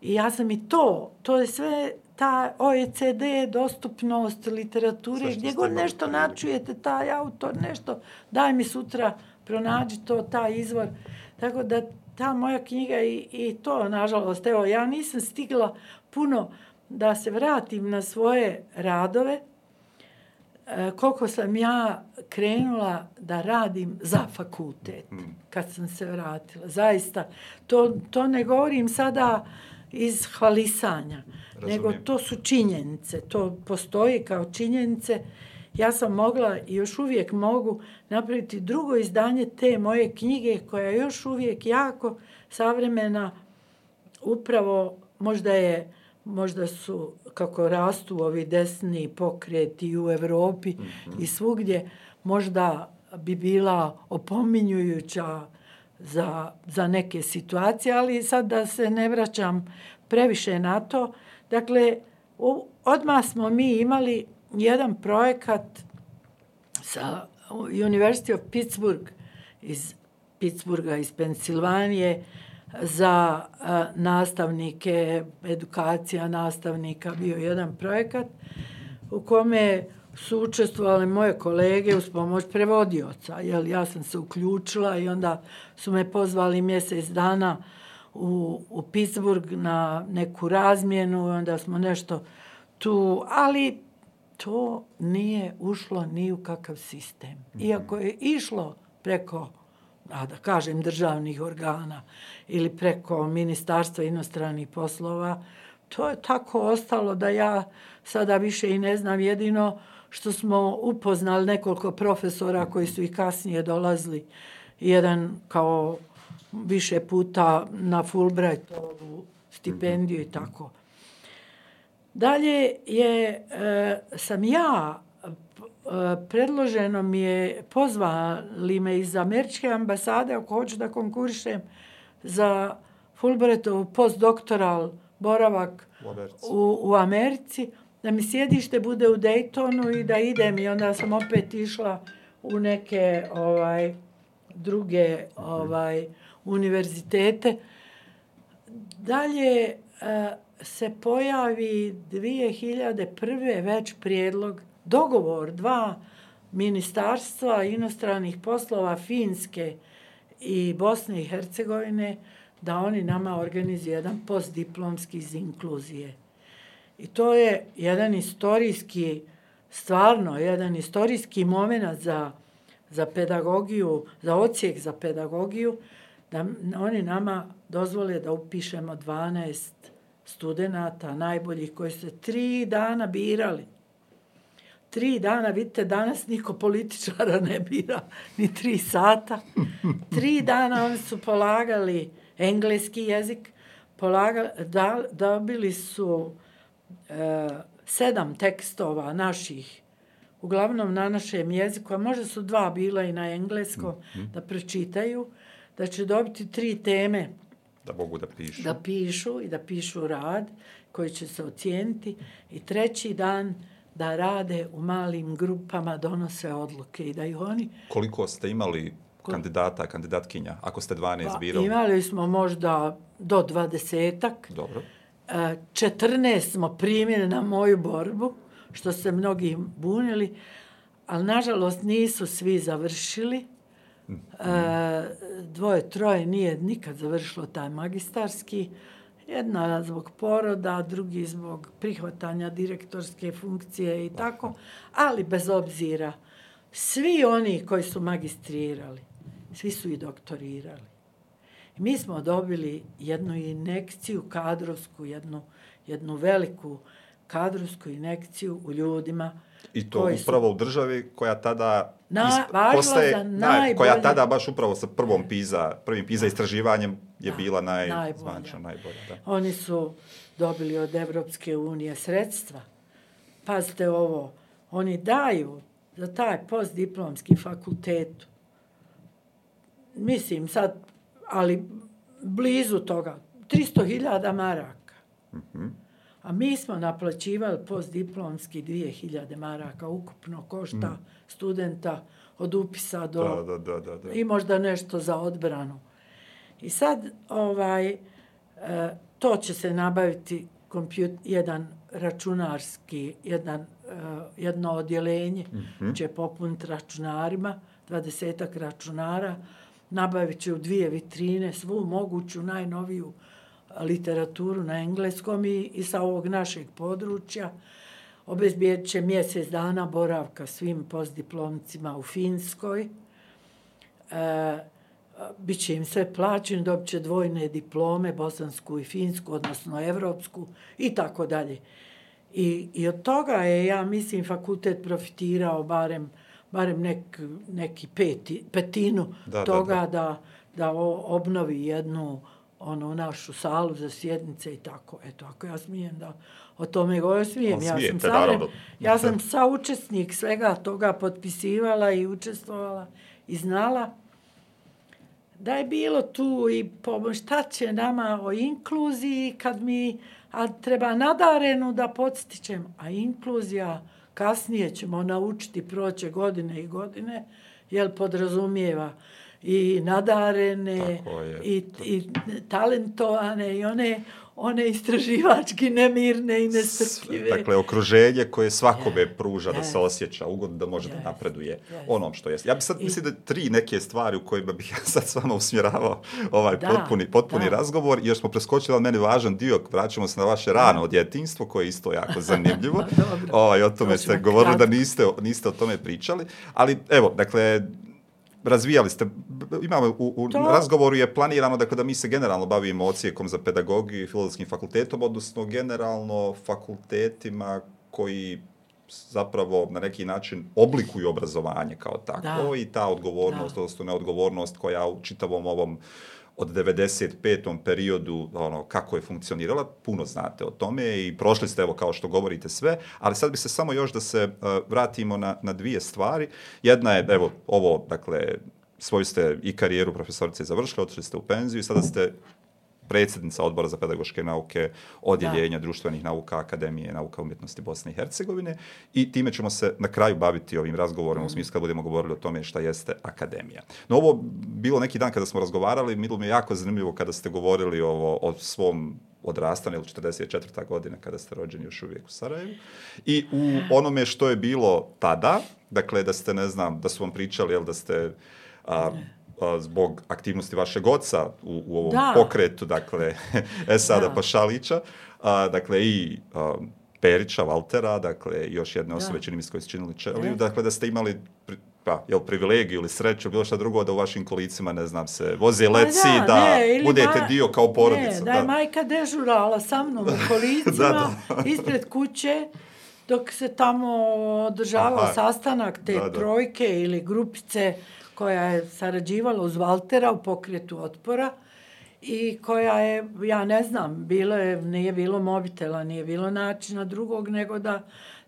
i ja sam i to, to je sve ta OECD dostupnost literature, gdje god nešto načujete, taj autor, nešto, daj mi sutra, pronađi to, taj izvor. Tako da ta moja knjiga i, i to, nažalost, evo, ja nisam stigla puno da se vratim na svoje radove, e, koliko sam ja krenula da radim za fakultet kad sam se vratila. Zaista, to, to ne govorim sada iz hvalisanja, nego Razumijem. to su činjenice. To postoji kao činjenice. Ja sam mogla i još uvijek mogu napraviti drugo izdanje te moje knjige koja je još uvijek jako savremena upravo možda je možda su kako rastu ovi desni pokreti u Evropi i svugdje možda bi bila opominjujuća za, za neke situacije, ali sad da se ne vraćam previše na to. Dakle, u, odmah smo mi imali jedan projekat sa University of Pittsburgh iz Pittsburgha, iz Pensilvanije, za a, nastavnike, edukacija nastavnika, bio jedan projekat u kome su učestvovali moje kolege uz pomoć prevodioca. Jel, ja sam se uključila i onda su me pozvali mjesec dana u, u Pittsburgh na neku razmjenu, onda smo nešto tu, ali to nije ušlo ni u kakav sistem. Iako je išlo preko, a da kažem, državnih organa ili preko Ministarstva inostranih poslova, to je tako ostalo da ja sada više i ne znam jedino što smo upoznali nekoliko profesora koji su i kasnije dolazili. Jedan kao više puta na Fulbrightovu stipendiju i tako. Dalje je, e, sam ja, e, predloženo mi je, pozvali me iz američke ambasade ako hoću da konkurišem za Fulbrightov postdoktoral boravak U Americi. u, u Americi, da mi sjedište bude u Daytonu i da idem i onda sam opet išla u neke ovaj druge ovaj univerzitete. Dalje e, se pojavi 2001. već prijedlog, dogovor dva ministarstva inostranih poslova Finske i Bosne i Hercegovine da oni nama organizuju jedan postdiplomski iz inkluzije. I to je jedan istorijski, stvarno jedan istorijski moment za, za pedagogiju, za ocijek za pedagogiju, da oni nama dozvole da upišemo 12 studenta najboljih koji su tri dana birali. Tri dana, vidite, danas niko političara ne bira, ni tri sata. Tri dana oni su polagali engleski jezik, polagali, da, dobili su e, sedam tekstova naših, uglavnom na našem jeziku, a možda su dva bila i na engleskom, -hmm. da pročitaju, da će dobiti tri teme da mogu da pišu. Da pišu i da pišu rad koji će se ocijeniti i treći dan da rade u malim grupama, donose odluke i da ih oni... Koliko ste imali kandidata, kandidatkinja, ako ste 12 pa, birali? Imali smo možda do 20-ak. Dobro. 14 e, smo primjeli na moju borbu, što se mnogi bunili, ali nažalost nisu svi završili. E, dvoje, troje nije nikad završilo taj magistarski. Jedna zbog poroda, drugi zbog prihvatanja direktorske funkcije i tako. Ali bez obzira, svi oni koji su magistrirali, svi su i doktorirali. Mi smo dobili jednu inekciju kadrovsku, jednu, jednu veliku kadrovsku inekciju u ljudima I to upravo su... u državi koja tada Na, postaje, za najbolje... koja tada baš upravo sa prvom PISA, prvim PISA istraživanjem je da, bila naj, najbolja. najbolja da. Oni su dobili od Evropske unije sredstva. Pazite ovo, oni daju za taj postdiplomski fakultet, mislim sad, ali blizu toga, 300.000 maraka. Mm -hmm. A mi smo naplaćivali postdiplomski 2000 maraka, ukupno košta mm. studenta od upisa do... Da, da, da, da, da. I možda nešto za odbranu. I sad, ovaj, e, to će se nabaviti kompjut, jedan računarski, jedan, e, jedno odjelenje mm -hmm. će popuniti računarima, dvadesetak računara, nabavit će u dvije vitrine svu moguću najnoviju literaturu na engleskom i, i sa ovog našeg područja. Obezbijet će mjesec dana boravka svim postdiplomcima u Finskoj. E, Biće im sve plaćeno, dobit će dvojne diplome, bosansku i finsku, odnosno evropsku i tako dalje. I, I od toga je, ja mislim, fakultet profitirao barem, barem nek, neki peti, petinu da, toga da, da. da, da obnovi jednu ono našu salu za sjednice i tako. Eto, ako ja smijem da o tome govorim, smijem. Ja sam, sam, ja sam saučesnik svega toga potpisivala i učestvovala i znala da je bilo tu i pomoć, šta će nama o inkluziji kad mi a treba nadarenu da podstičem, a inkluzija kasnije ćemo naučiti proće godine i godine, jel podrazumijeva i nadarene i, i talentovane i one one istraživački nemirne i nestrpljive. Dakle, okruženje koje svakome yeah. pruža yeah. da se osjeća ugodno, da može yes. da napreduje yes. onom što jest. Ja bih sad I... mislim da tri neke stvari u kojima bih (laughs) ja sad s vama usmjeravao ovaj da, potpuni, potpuni da. razgovor, jer smo preskočili od meni važan dio, vraćamo se na vaše rano od djetinstvo, koje je isto jako zanimljivo. (laughs) ovaj, o tome ste govorili da niste, niste o tome pričali. Ali, evo, dakle, razvijali ste, imamo u, u to... razgovoru je planirano dakle, da mi se generalno bavimo ocijekom za pedagogiju i filozofskim fakultetom, odnosno generalno fakultetima koji zapravo na neki način oblikuju obrazovanje kao tako da. i ta odgovornost, da. odnosno neodgovornost koja u čitavom ovom uh, od 95. periodu ono kako je funkcionirala, puno znate o tome i prošli ste evo kao što govorite sve, ali sad bi se samo još da se uh, vratimo na, na dvije stvari. Jedna je, evo, ovo, dakle, svoju ste i karijeru profesorice završili, otišli ste u penziju i sada ste predsjednica odbora za pedagoške nauke, odjeljenja da. društvenih nauka Akademije nauka umjetnosti Bosne i Hercegovine i time ćemo se na kraju baviti ovim razgovorom mm. u smislu kad budemo govorili o tome šta jeste Akademija. No ovo bilo neki dan kada smo razgovarali, bilo mi je jako zanimljivo kada ste govorili ovo, o svom odrastanju, ili 44. godina kada ste rođeni još uvijek u Sarajevu. I u onome što je bilo tada, dakle da ste, ne znam, da su vam pričali, jel, da ste a, zbog aktivnosti vašeg oca u, u ovom da. pokretu, dakle, (laughs) Esada da. Pašalića, a, dakle, i a, Perića, Valtera, dakle, još jedne osobe, čini mi se koji su činili Čeliju, dakle, da ste imali nekakva jel, privilegiju ili sreću, bilo šta drugo da u vašim kolicima, ne znam se, voze leci, da, da, ne, budete ma- dio kao porodica. Ne, da je majka dežurala sa mnom u (laughs) kolicima, Da, ispred kuće, dok se tamo održavao sastanak te Da, da. trojke ili grupice koja je sarađivala uz Valtera u pokretu otpora i koja je, ja ne znam, bilo je, nije bilo mobitela, nije bilo načina drugog nego da,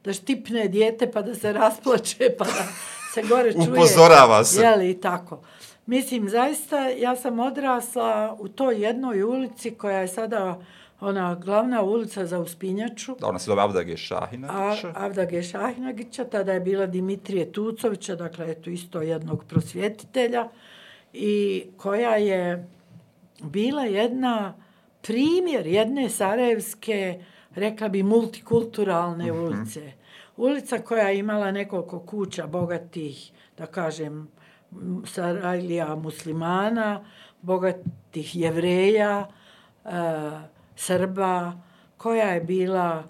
da štipne dijete pa da se (laughs) rasplače pa da se gore čuje. Upozorava se. Jeli, i tako. Mislim, zaista, ja sam odrasla u toj jednoj ulici koja je sada ona glavna ulica za Uspinjaču. Da, ona se zove Avdage Šahina. A, Avdage Šahinagića, tada je bila Dimitrije Tucovića, dakle, eto isto jednog prosvjetitelja, i koja je bila jedna primjer jedne sarajevske, rekla bi, multikulturalne ulice. Ulica koja je imala nekoliko kuća bogatih, da kažem, Sarajlija muslimana, bogatih jevreja, e, Srba, koja je bila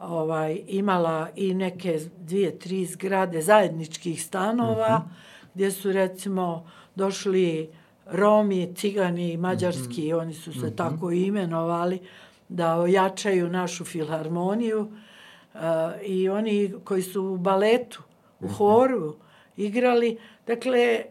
ovaj imala i neke dvije, tri zgrade zajedničkih stanova, gdje su recimo došli Romi, Cigani, Mađarski, oni su se tako i imenovali, da ojačaju našu filharmoniju uh, i oni koji su u baletu, u horu igrali. Dakle,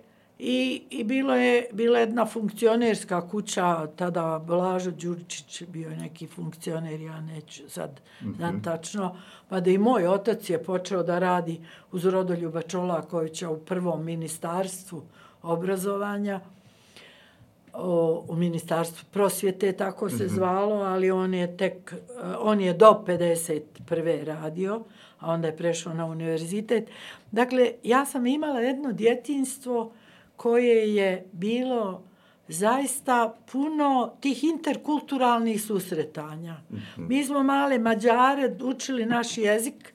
i, i bilo je bila jedna funkcionerska kuća, tada Blažo Đuričić bio je neki funkcioner, ja neću sad znam tačno, pa da i moj otac je počeo da radi uz Rodoljuba Čolakovića u prvom ministarstvu obrazovanja, o, u ministarstvu prosvjete, tako se zvalo, ali on je tek, eh, on je do 51. radio, a onda je prešao na univerzitet. Dakle, ja sam imala jedno djetinstvo koje je bilo zaista puno tih interkulturalnih susretanja. Mi smo male Mađare učili naš jezik,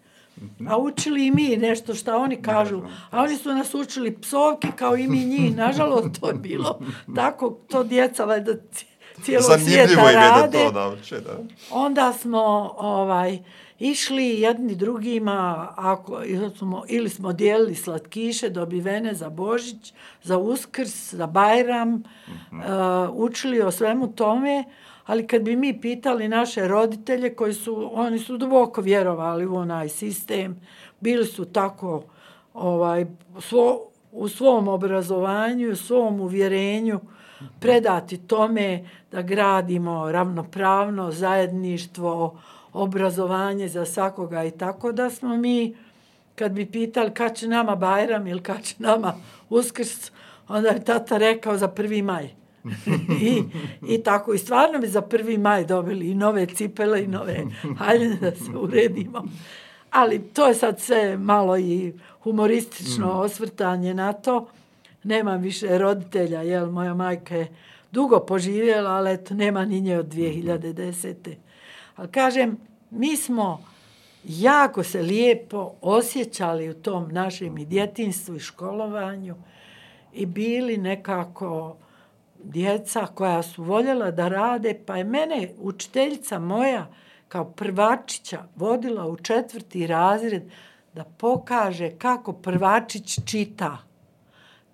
a učili i mi nešto što oni kažu. A oni su nas učili psovke kao i mi njih. Nažalost, to je bilo tako. To djeca valjda ci- cijelog svijeta Zanimljivo im je da rade to nauče, da. onda smo ovaj išli jedni drugima ako ili smo, ili smo dijelili slatkiše dobivene za Božić, za Uskrs, za Bajram, uh, učili o svemu tome, ali kad bi mi pitali naše roditelje koji su oni su duboko vjerovali u onaj sistem, bili su tako ovaj svo, u svom obrazovanju, u svom uvjerenju predati tome da gradimo ravnopravno zajedništvo, obrazovanje za svakoga i tako da smo mi kad bi pitali kad će nama Bajram ili kad će nama Uskrs, onda je tata rekao za prvi maj. (laughs) I, I tako, i stvarno bi za prvi maj dobili i nove cipele i nove (laughs) haljine da se uredimo. Ali to je sad sve malo i humoristično osvrtanje na to. Nemam više roditelja, jel, moja majka je dugo poživjela, ali eto, nema ni nje od 2010. Ali kažem, mi smo jako se lijepo osjećali u tom našem i djetinstvu i školovanju i bili nekako djeca koja su voljela da rade, pa je mene učiteljica moja kao prvačića vodila u četvrti razred da pokaže kako prvačić čita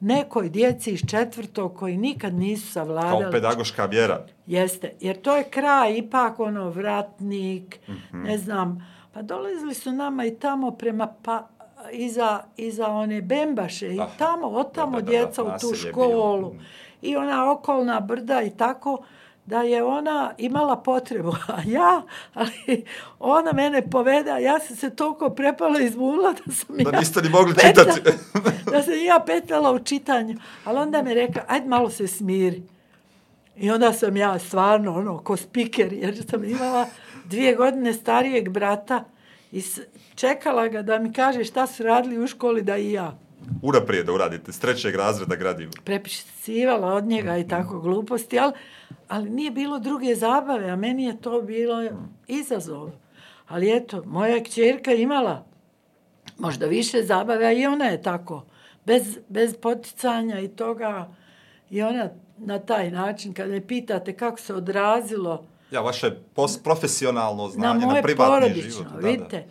nekoj djeci iz četvrtog koji nikad nisu Kao savladali. pedagoška vjera. Jeste, jer to je kraj, ipak ono, vratnik, mm -hmm. ne znam, pa dolazili su nama i tamo prema pa, iza, iza one Bembaše i tamo, od tamo da, da, da, djeca u tu naselje je bilo. školu i ona okolna brda i tako, da je ona imala potrebu, (laughs) a ja, ali ona mene poveda, ja sam se toliko prepala iz mula da sam Da ja niste ni mogli petla- čitati. (laughs) da sam ja petala u čitanju, ali onda mi rekla, ajde malo se smiri. I onda sam ja stvarno, ono, ko spiker, jer sam imala dvije godine starijeg brata i čekala ga da mi kaže šta su radili u školi da i ja. Unaprijed da uradite, s trećeg razreda gradivo. Prepisivala od njega i tako gluposti, ali, ali nije bilo druge zabave, a meni je to bilo izazov. Ali eto, moja kćerka imala možda više zabave, a i ona je tako. Bez, bez poticanja i toga, i ona na taj način, kad me pitate kako se odrazilo Ja, vaše profesionalno na znanje, na, moje privatni porodično, život. Da, vidite.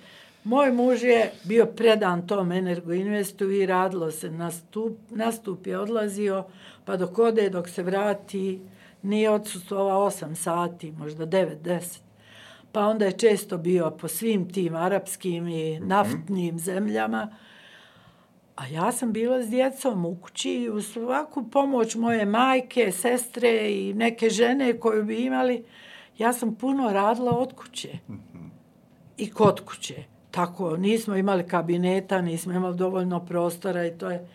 Moj muž je bio predan tom Energoinvestu i radilo se. Nastup, nastup je odlazio, pa dok ode, dok se vrati, nije odsustovao 8 sati, možda 9-10. Pa onda je često bio po svim tim arapskim i naftnim zemljama. A ja sam bila s djecom u kući u svaku pomoć moje majke, sestre i neke žene koje bi imali. Ja sam puno radila od kuće i kod kuće. Tako, nismo imali kabineta, nismo imali dovoljno prostora i to je...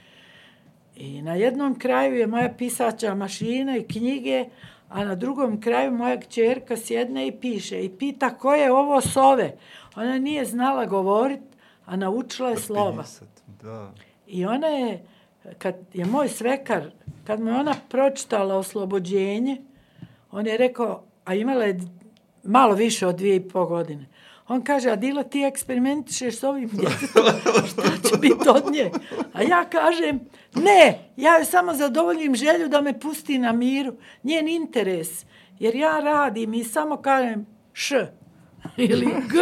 I na jednom kraju je moja pisača mašina i knjige, a na drugom kraju moja kćerka sjedne i piše i pita ko je ovo sove. Ona nije znala govorit, a naučila je slova. Da. I ona je, kad je moj svekar, kad mu je ona pročitala oslobođenje, on je rekao, a imala je malo više od dvije i pol godine. On kaže, a Dila, ti eksperimentišeš s ovim (laughs) djetetom, šta će biti od nje? A ja kažem, ne, ja joj samo zadovoljim želju da me pusti na miru, njen interes. Jer ja radim i samo kažem š (laughs) ili g.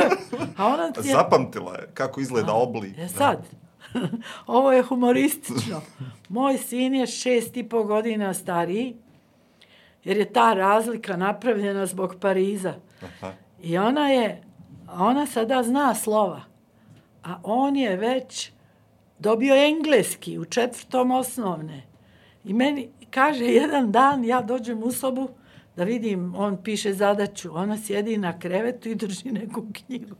A ona je... Zapamtila je kako izgleda oblik. Je sad. (laughs) Ovo je humoristično. Moj sin je šest i po godina stariji, jer je ta razlika napravljena zbog Pariza. Aha. I ona je a ona sada zna slova. A on je već dobio engleski u četvrtom osnovne. I meni kaže jedan dan, ja dođem u sobu da vidim, on piše zadaću. Ona sjedi na krevetu i drži neku knjigu.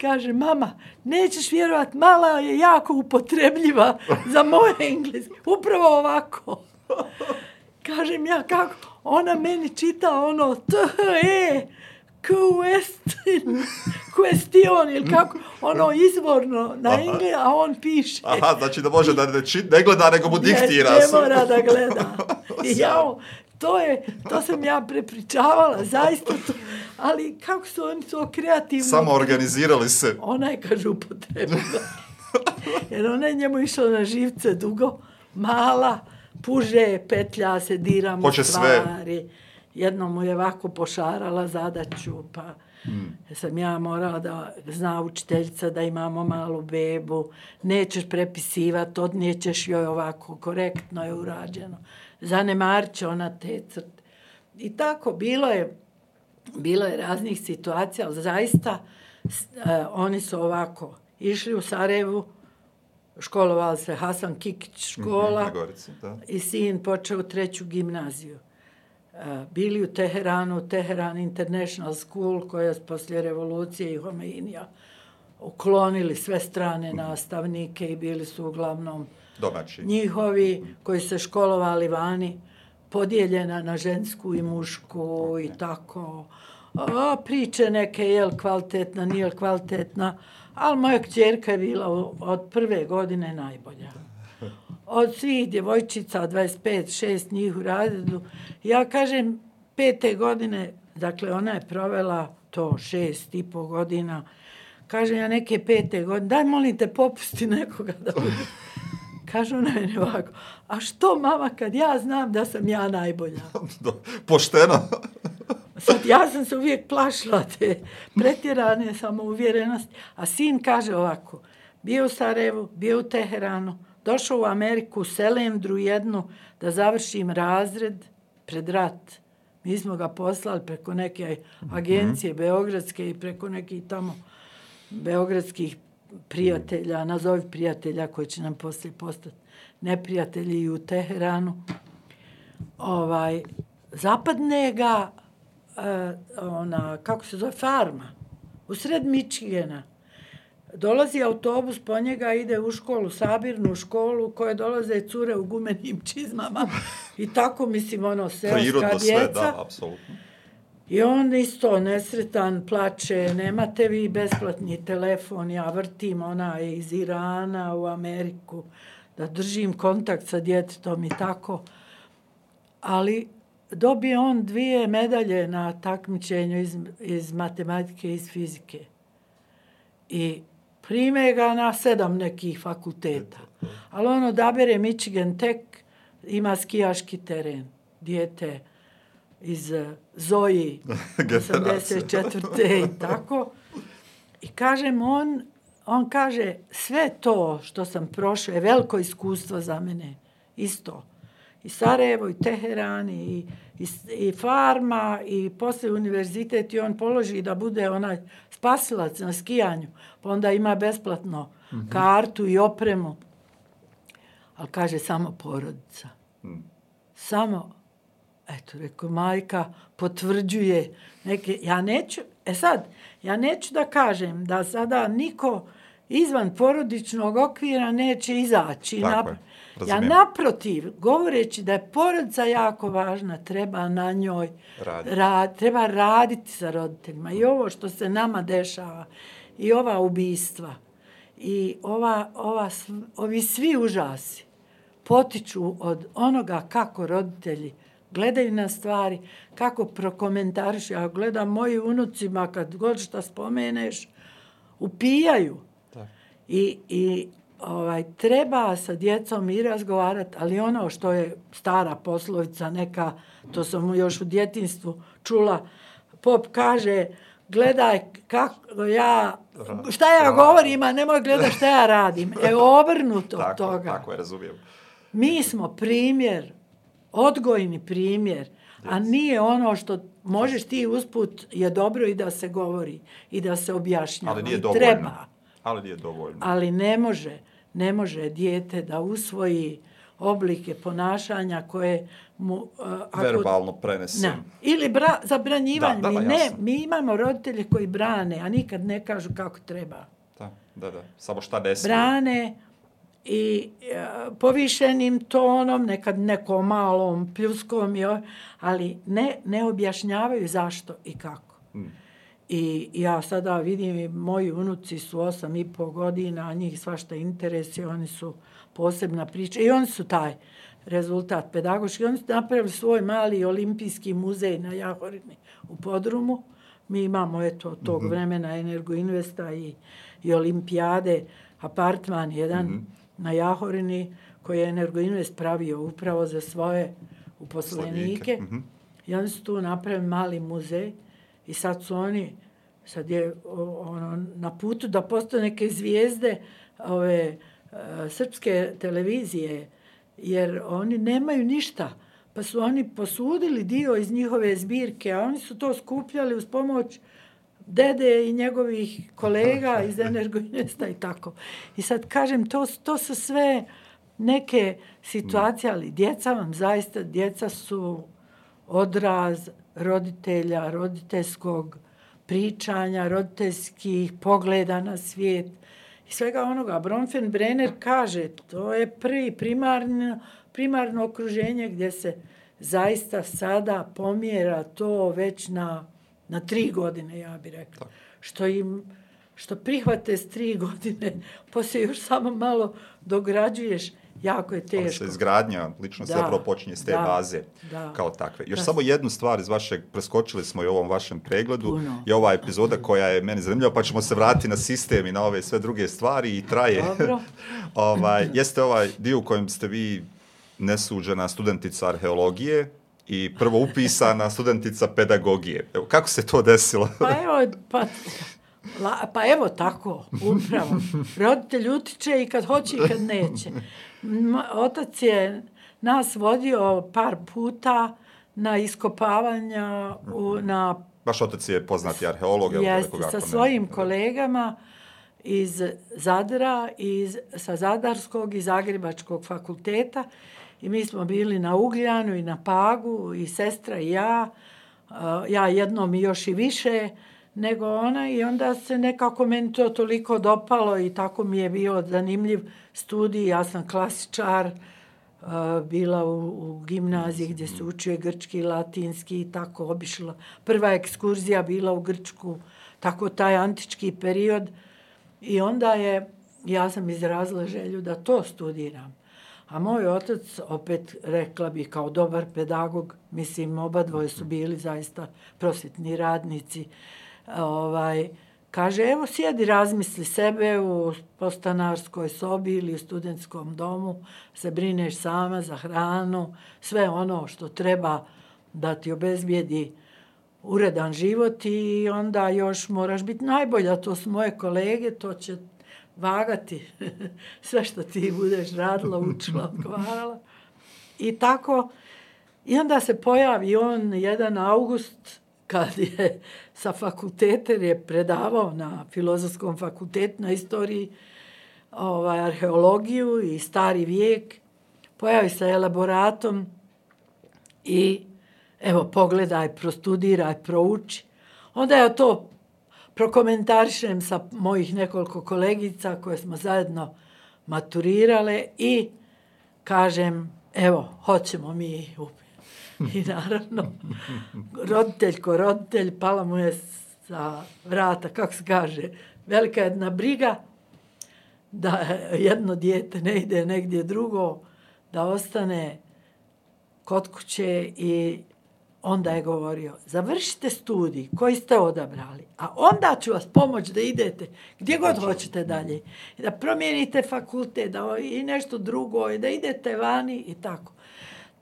Kaže, mama, nećeš vjerovat, mala je jako upotrebljiva za moje engleski. Upravo ovako. Kažem ja, kako? Ona meni čita ono, t, e, question, (laughs) question, ili kako, ono izvorno na engle, a on piše. Aha, znači da može da ne, či, ne gleda, nego mu diktira. Ne, ne mora da gleda. (laughs) I ja, to je, to sam ja prepričavala, zaista to, ali kako su oni to kreativno... Samo organizirali se. Ona je, kaže, upotrebila. (laughs) Jer ona je njemu išla na živce dugo, mala, puže, petlja se, dira mu stvari. Sve jednom mu je ovako pošarala zadaću, pa mm. sam ja morala da zna učiteljica da imamo malu bebu, nećeš prepisivati, odnijećeš joj ovako, korektno je urađeno. Zanemarit će ona te crte. I tako, bilo je, bilo je raznih situacija, ali zaista uh, oni su ovako išli u Sarajevu, školovali se Hasan Kikić škola mm -hmm, i sin počeo treću gimnaziju bili u Teheranu, Teheran International School, koja je poslije revolucije i Homeinija uklonili sve strane nastavnike i bili su uglavnom Domaći. njihovi koji se školovali vani, podijeljena na žensku i mušku okay. i tako. A, priče neke, je li kvalitetna, nije li kvalitetna, ali moja kćerka je bila od prve godine najbolja od svih djevojčica, 25, šest njih u razredu, ja kažem, pete godine, dakle, ona je provela to šest i po godina, kažem ja neke pete godine, daj molim te popusti nekoga da bude. (laughs) Kaže ona meni ovako, a što mama kad ja znam da sam ja najbolja? (laughs) Pošteno. (laughs) Sad, ja sam se uvijek plašila te pretjerane samouvjerenosti, a sin kaže ovako, bio u Sarajevu, bio u Teheranu, došao u Ameriku, u Selendru jednu, da završim razred pred rat. Mi smo ga poslali preko neke agencije mm -hmm. beogradske i preko nekih tamo beogradskih prijatelja, nazovi prijatelja koji će nam poslije postati neprijatelji u Teheranu. Ovaj, zapadne ga uh, ona, kako se zove, farma, u sred Michigana. Dolazi autobus po njega, ide u školu, sabirnu školu, koje dolaze cure u gumenim čizmama. I tako, mislim, ono, seoska djeca. sve, da, apsolutno. I on isto nesretan, plače, nemate vi besplatni telefon, ja vrtim ona iz Irana u Ameriku, da držim kontakt sa djetetom i tako. Ali dobije on dvije medalje na takmičenju iz, iz matematike i iz fizike. I prime ga na sedam nekih fakulteta. Ali ono da bere Michigan Tech, ima skijaški teren, dijete iz eh, Zoji, (laughs) 84. i tako. I kažem, on on kaže, sve to što sam prošao je veliko iskustvo za mene. Isto. I Sarajevo, i Teheran, i, i, i farma, i posle univerzitet, i on položi da bude onaj spasilac na skijanju. Pa onda ima besplatno mm -hmm. kartu i opremu. Ali kaže, samo porodica. Mm. Samo, eto, rekao, majka potvrđuje neke, ja neću, e sad, ja neću da kažem da sada niko izvan porodičnog okvira neće izaći. Tako je. Ja naprotiv, govoreći da je porodica jako važna, treba na njoj Radi. rad, treba raditi sa roditeljima. I ovo što se nama dešava, i ova ubistva, i ova, ova, ovi svi užasi potiču od onoga kako roditelji gledaju na stvari, kako prokomentariš. Ja gledam moji unucima, kad god šta spomeneš, upijaju. I, i ovaj, treba sa djecom i razgovarati, ali ono što je stara poslovica neka, to sam još u djetinstvu čula, pop kaže, gledaj kako ja, šta ja govorim, a nemoj gledati šta ja radim. E, obrnuto tako, toga. Tako je, razumijem. Mi smo primjer, odgojni primjer, a nije ono što možeš ti usput je dobro i da se govori i da se objašnjava. Ali nije dovoljno. Treba. Ali nije dovoljno. Ali ne može, ne može dijete da usvoji oblike ponašanja koje mu... Uh, ako, Verbalno prenese. Ne. Ili bra, zabranjivanje. Da, da, da, ne, mi imamo roditelje koji brane, a nikad ne kažu kako treba. Da, da, da. Samo šta ne smije. Brane i uh, povišenim tonom, nekad nekom malom pljuskom, jo, ali ne, ne objašnjavaju zašto i kako. Mm. I ja sada vidim, i moji unuci su osam i pol godina, a njih svašta interesi, oni su posebna priča. I oni su taj rezultat pedagoški. Oni su napravili svoj mali olimpijski muzej na Jahorini u Podrumu. Mi imamo eto od tog mm -hmm. vremena Energoinvesta i, i olimpijade, apartman jedan mm -hmm. na Jahorini koji je Energoinvest pravio upravo za svoje uposlenike. Mm -hmm. I oni su tu napravili mali muzej i sad su oni sad je ono, na putu da postane neke zvijezde ove uh, srpske televizije jer oni nemaju ništa pa su oni posudili dio iz njihove zbirke a oni su to skupljali uz pomoć dede i njegovih kolega iz Energoinvesta i tako. I sad kažem, to, to su sve neke situacije, ali djeca vam zaista, djeca su odraz roditelja, roditeljskog pričanja, roditeljskih pogleda na svijet i svega onoga. Bronfenbrenner kaže, to je prvi primarno, primarno okruženje gdje se zaista sada pomjera to već na, na tri godine, ja bih rekla. Što im što prihvate s tri (laughs) godine, poslije još samo malo dograđuješ, jako je teško. Ali se izgradnja ličnosti Da, zapravo počinje s te da, baze da. kao takve. Još Da. samo jednu stvar iz vašeg, preskočili smo i u ovom vašem pregledu, Puno. je ova epizoda koja je meni zanimljiva, pa ćemo se vratiti na sistem i na ove sve druge stvari i traje. Dobro. (laughs) ovaj, jeste ovaj dio u kojem ste vi nesuđena studentica arheologije i prvo upisana studentica pedagogije. Evo, kako se to desilo? Pa evo, pa, la, pa evo tako, upravo. Roditelj utiče i kad hoće i kad neće. Otac je nas vodio par puta na iskopavanja, u, na Vaš otac je poznati arheolog? Jeste, sa ako ne- svojim kolegama iz Zadra, iz, sa Zadarskog i Zagrebačkog fakulteta i mi smo bili na Ugljanu i na Pagu i sestra i ja, uh, ja jednom i još i više nego ona i onda se nekako meni to toliko dopalo i tako mi je bio zanimljiv studij, ja sam klasičar, uh, bila u, u gimnaziji gdje se učio grčki, latinski i tako obišla. Prva ekskurzija bila u Grčku, tako taj antički period. I onda je, ja sam izrazila želju da to studiram. A moj otac, opet rekla bi kao dobar pedagog, mislim, oba dvoje su bili zaista prosvjetni radnici, ovaj, kaže, evo sjedi, razmisli sebe u postanarskoj sobi ili u studentskom domu, se brineš sama za hranu, sve ono što treba da ti obezbijedi uredan život i onda još moraš biti najbolja, to su moje kolege, to će vagati (laughs) sve što ti budeš radila, učila, (laughs) odgovarala. I tako, i onda se pojavi on jedan august, kad je sa fakulteta, je predavao na filozofskom fakultetu, na istoriji, ovaj, arheologiju i stari vijek, pojavi sa elaboratom i evo, pogledaj, prostudiraj, prouči. Onda ja to prokomentarišem sa mojih nekoliko kolegica koje smo zajedno maturirale i kažem, evo, hoćemo mi u (laughs) I naravno, roditelj ko roditelj, pala mu je sa vrata, kako se kaže, velika jedna briga da jedno dijete ne ide negdje drugo, da ostane kod kuće i onda je govorio, završite studij koji ste odabrali, a onda ću vas pomoć da idete gdje god hoćete dalje. Da promijenite fakultet da, i nešto drugo, i da idete vani i tako.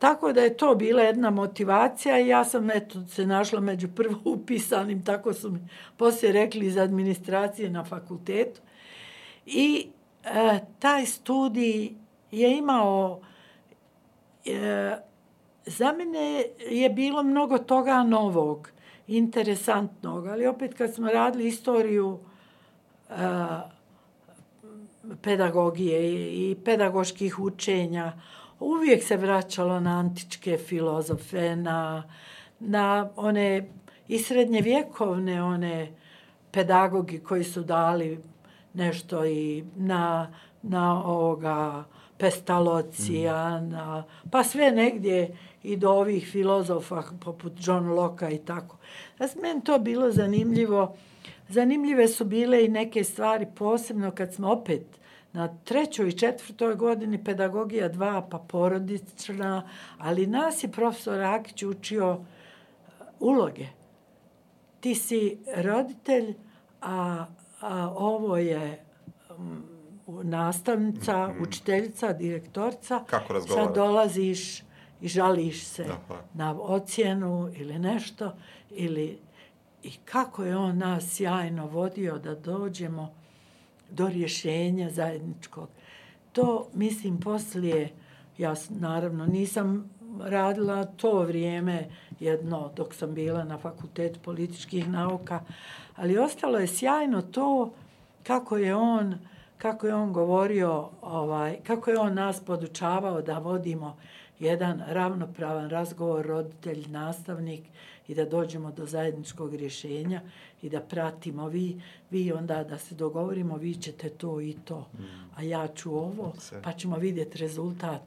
Tako da je to bila jedna motivacija i ja sam eto, se našla među prvo upisanim, tako su mi poslije rekli iz administracije na fakultetu. I e, taj studij je imao e, za mene je bilo mnogo toga novog, interesantnog, ali opet kad smo radili istoriju e, pedagogije i pedagoških učenja, uvijek se vraćalo na antičke filozofe, na, na one i srednjevjekovne one pedagogi koji su dali nešto i na, na ovoga Pestalocija, mm. na, pa sve negdje i do ovih filozofa poput John Locke i tako. Se meni to bilo zanimljivo. Zanimljive su bile i neke stvari, posebno kad smo opet na trećoj i četvrtoj godini pedagogija dva, pa porodična, ali nas je profesor Rakić učio uh, uloge. Ti si roditelj, a, a ovo je nastavnica, mm -hmm. učiteljica, direktorca. Kako razgovarati? Sad dolaziš i žališ se da, pa. na ocjenu ili nešto ili i kako je on nas sjajno vodio da dođemo do rješenja zajedničkog. To, mislim, poslije, ja naravno nisam radila to vrijeme jedno dok sam bila na fakultetu političkih nauka, ali ostalo je sjajno to kako je on kako je on govorio, ovaj, kako je on nas podučavao da vodimo jedan ravnopravan razgovor roditelj, nastavnik i da dođemo do zajedničkog rješenja i da pratimo vi, vi onda da se dogovorimo, vi ćete to i to, mm. a ja ću ovo, pa ćemo vidjeti rezultat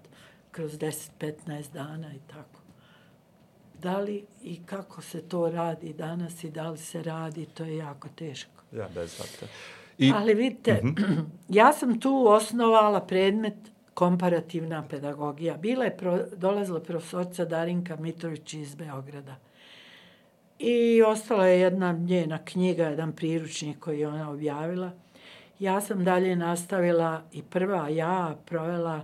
kroz 10-15 dana i tako. Da li i kako se to radi danas i da li se radi, to je jako teško. Ja, bez I... Ali vidite, mm -hmm. (clears throat) ja sam tu osnovala predmet komparativna pedagogija. Bila je pro, dolazila profesorca Darinka Mitrović iz Beograda. I ostala je jedna njena knjiga, jedan priručnik koji je ona objavila. Ja sam dalje nastavila i prva ja provela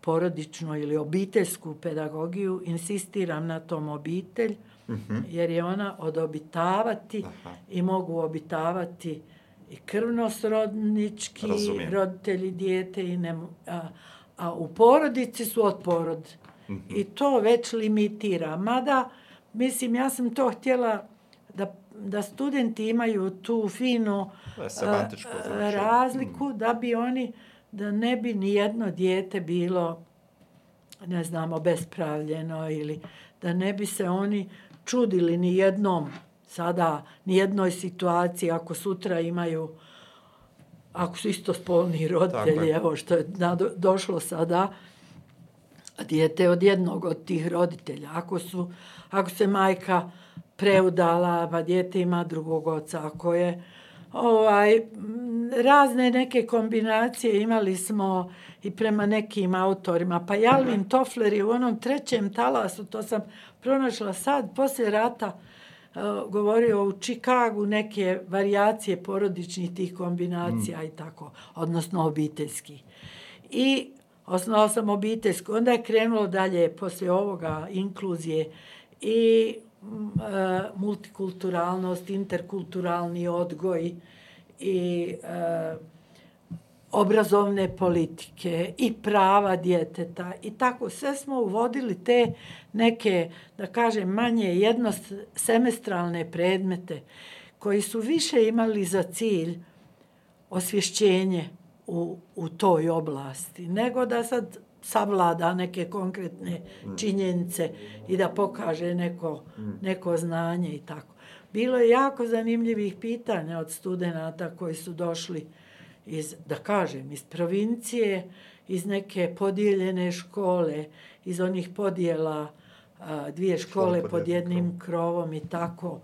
porodičnu ili obiteljsku pedagogiju. Insistiram na tom obitelj, -hmm. jer je ona odobitavati Aha. i mogu obitavati i krvnosrodnički Razumijem. roditelji dijete i ne, a, a u porodici su od porod. Mm -hmm. I to već limitira. Mada, mislim, ja sam to htjela da, da studenti imaju tu finu a, a, razliku, mm. da bi oni, da ne bi ni jedno dijete bilo, ne znamo, bespravljeno ili da ne bi se oni čudili ni jednom sada ni jednoj situaciji ako sutra imaju ako su isto spolni roditelji, evo što je došlo sada, dijete od jednog od tih roditelja. Ako, su, ako se majka preudala, pa dijete ima drugog oca. Ako je ovaj, razne neke kombinacije imali smo i prema nekim autorima. Pa Jalvin Toffler je u onom trećem talasu, to sam pronašla sad, poslije rata, govorio u Čikagu neke varijacije porodičnih tih kombinacija mm. i tako, odnosno obiteljski. I osnovao sam obiteljsku, onda je krenulo dalje posle ovoga inkluzije i e, multikulturalnost, interkulturalni odgoj i e, obrazovne politike i prava djeteta. I tako sve smo uvodili te neke, da kažem, manje jednosemestralne predmete koji su više imali za cilj osvješćenje u, u toj oblasti, nego da sad savlada neke konkretne činjenice i da pokaže neko, neko znanje i tako. Bilo je jako zanimljivih pitanja od studenta koji su došli iz, da kažem, iz provincije, iz neke podijeljene škole, iz onih podijela a, dvije škole, pod jednim krovom i tako.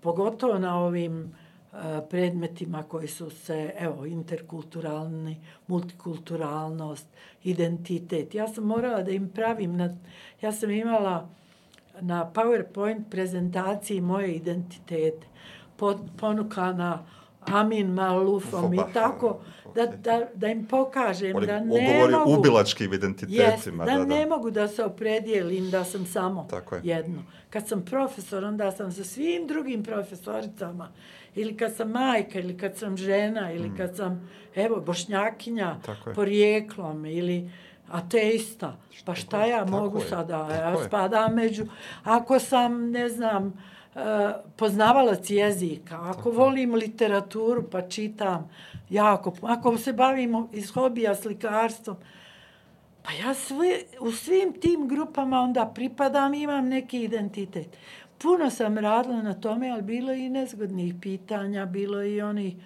Pogotovo na ovim E, predmetima koji su se, evo, interkulturalni, multikulturalnost, identitet. Ja sam morala da im pravim, na, ja sam imala na PowerPoint prezentaciji moje identitete, pod, ponukana Amin Malufom i tako, da, da, da im pokažem Oni da ne mogu... ubilačkim identitetima. Yes, da, da, ne mogu da se opredijelim da sam samo tako je. jedno. Kad sam profesor, onda sam sa svim drugim profesoricama, ili kad sam majka, ili kad sam žena, ili mm. kad sam, evo, bošnjakinja porijeklom, ili ateista. Pa šta ja tako mogu je. sada? Ja spadam među... Ako sam, ne znam, poznavalac jezika, ako volim literaturu pa čitam jako, ako se bavim iz hobija slikarstvom, pa ja sve, u svim tim grupama onda pripadam i imam neki identitet. Puno sam radila na tome, ali bilo i nezgodnih pitanja, bilo i oni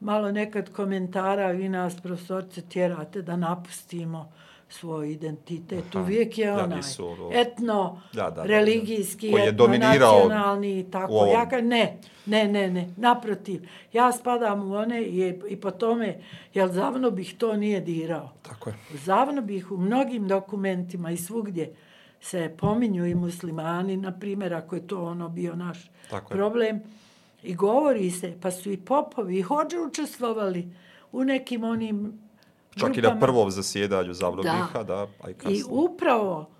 malo nekad komentara, vi nas profesorce tjerate da napustimo svoj identitet. Aha, Uvijek je onaj da, etno, da, da, religijski, da, etno, nacionalni i tako. Ovom... Ja ka, ne, ne, ne, ne, naprotiv. Ja spadam u one i, i po tome, jel zavno bih to nije dirao. Tako je. Zavno bih u mnogim dokumentima i svugdje se pominju i muslimani, na primjer, ako je to ono bio naš tako problem. Je. I govori se, pa su i popovi i hođe učestvovali u nekim onim Čak grupama. i na prvom zasjedanju Zavnobiha, da. da, i kasnije. I upravo,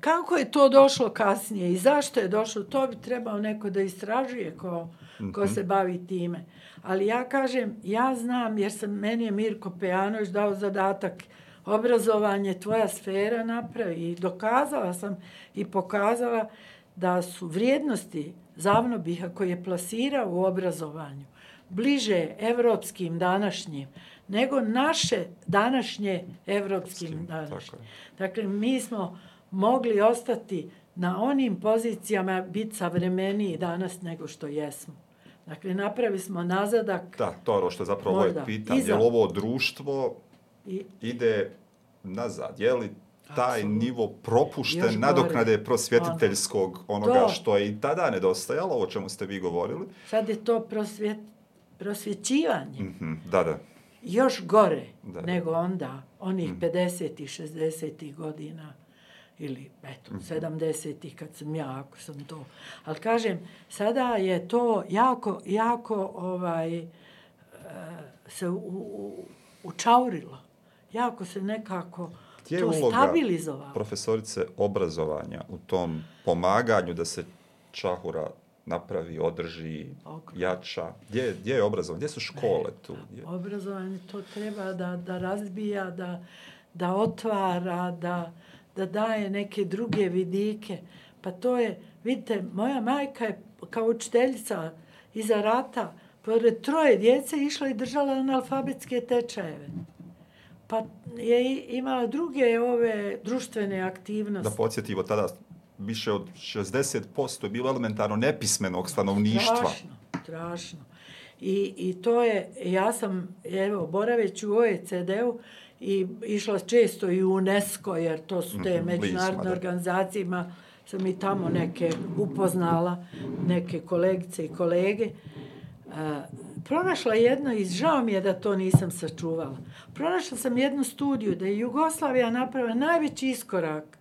kako je to došlo kasnije i zašto je došlo, to bi trebao neko da istražuje ko, mm -hmm. ko se bavi time. Ali ja kažem, ja znam, jer sam, meni je Mirko Pejanović dao zadatak obrazovanje, tvoja sfera napravi i dokazala sam i pokazala da su vrijednosti Zavnobiha koje je plasirao u obrazovanju bliže evropskim današnjim, nego naše današnje evropskim današnjim. Dakle, mi smo mogli ostati na onim pozicijama biti savremeniji danas nego što jesmo. Dakle, napravi smo nazadak. Da, to je ono što je zapravo ovo pitanje. Je li ovo društvo I, ide nazad? Je li taj Absolut. nivo propušten nadoknade prosvjetiteljskog ono, onoga to, što je i tada nedostajalo, o čemu ste vi govorili? Sad je to prosvjet, prosvjećivanje. Mm -hmm, da, da još gore da. nego onda, onih mm. 50. i 60. godina ili eto, mm. 70. kad sam ja, ako sam to. Ali kažem, sada je to jako, jako ovaj, uh, se u, u, učaurilo. Jako se nekako Gdje to stabilizovalo. profesorice obrazovanja u tom pomaganju da se čahura napravi, održi, okay. jača. Gdje, gdje je obrazovanje? Gdje su škole ne, tu? Gdje? Obrazovanje to treba da, da razbija, da, da otvara, da, da daje neke druge vidike. Pa to je, vidite, moja majka je kao učiteljica iza rata, pored troje djece, išla i držala analfabetske tečajeve. Pa je imala druge ove društvene aktivnosti. Da podsjetimo, tada više od 60% je bilo elementarno nepismenog stanovništva. Strašno, strašno. I, I to je, ja sam, evo, boraveć u OECD-u i išla često i u UNESCO, jer to su te mm -hmm, međunarodne organizacije, ima, sam i tamo neke upoznala, neke kolegice i kolege. Uh, pronašla jedno, i žao mi je da to nisam sačuvala, pronašla sam jednu studiju da je Jugoslavija napravila najveći iskorak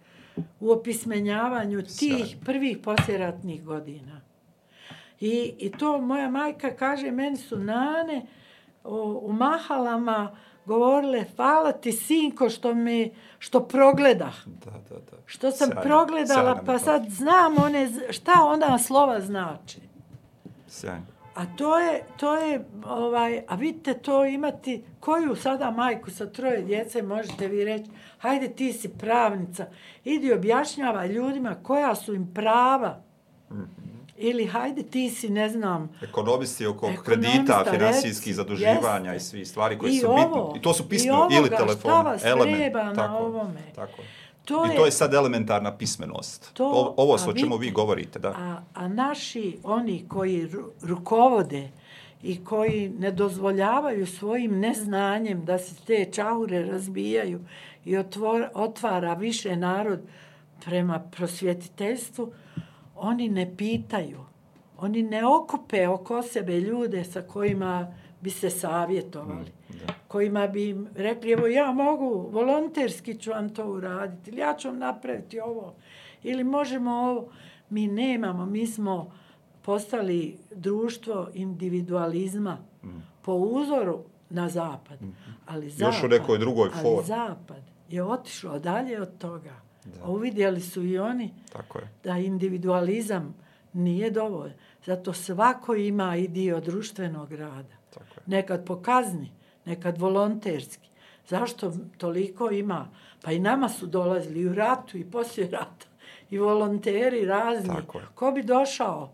u opismenjavanju tih prvih posljeratnih godina. I, I to moja majka kaže, meni su nane o, u mahalama govorile, hvala ti sinko što me, što progleda. Da, da, da. Što sam sjajno, progledala, sjajno pa sad znam one, šta onda slova znači. Sjajno. A to je, to je, ovaj, a vidite to imati, koju sada majku sa troje djece možete vi reći, hajde ti si pravnica, idi objašnjava ljudima koja su im prava. Mm -hmm. Ili hajde ti si, ne znam... Ekonomisti oko kredita, finansijskih zaduživanja jeste. i svi stvari koji I su bitni. I to su pismeno ili telefon. I ovoga, šta vas treba na tako, ovome. Tako. To I je, to je sad elementarna pismenost. To, ovo o čemu vi govorite. Da. A, a naši, oni koji rukovode i koji ne dozvoljavaju svojim neznanjem da se te čaure razbijaju i otvor, otvara više narod prema prosvjetiteljstvu, oni ne pitaju. Oni ne okupe oko sebe ljude sa kojima bi se savjetovali. Mm, da. Kojima bi im rekli, evo ja mogu, volonterski ću vam to uraditi, ili ja ću vam napraviti ovo, ili možemo ovo. Mi nemamo, mi smo postali društvo individualizma mm. po uzoru na zapad. Mm. Ali zapad, Još u nekoj drugoj formi. Ali zapad je otišao dalje od toga. Da. Uvidjeli su i oni Tako je. da individualizam nije dovoljno. Zato svako ima i dio društvenog rada. Tako je. Nekad pokazni, nekad volonterski. Zašto toliko ima? Pa i nama su dolazili u ratu i poslije rata. I volonteri razni. Tako je. Ko bi došao?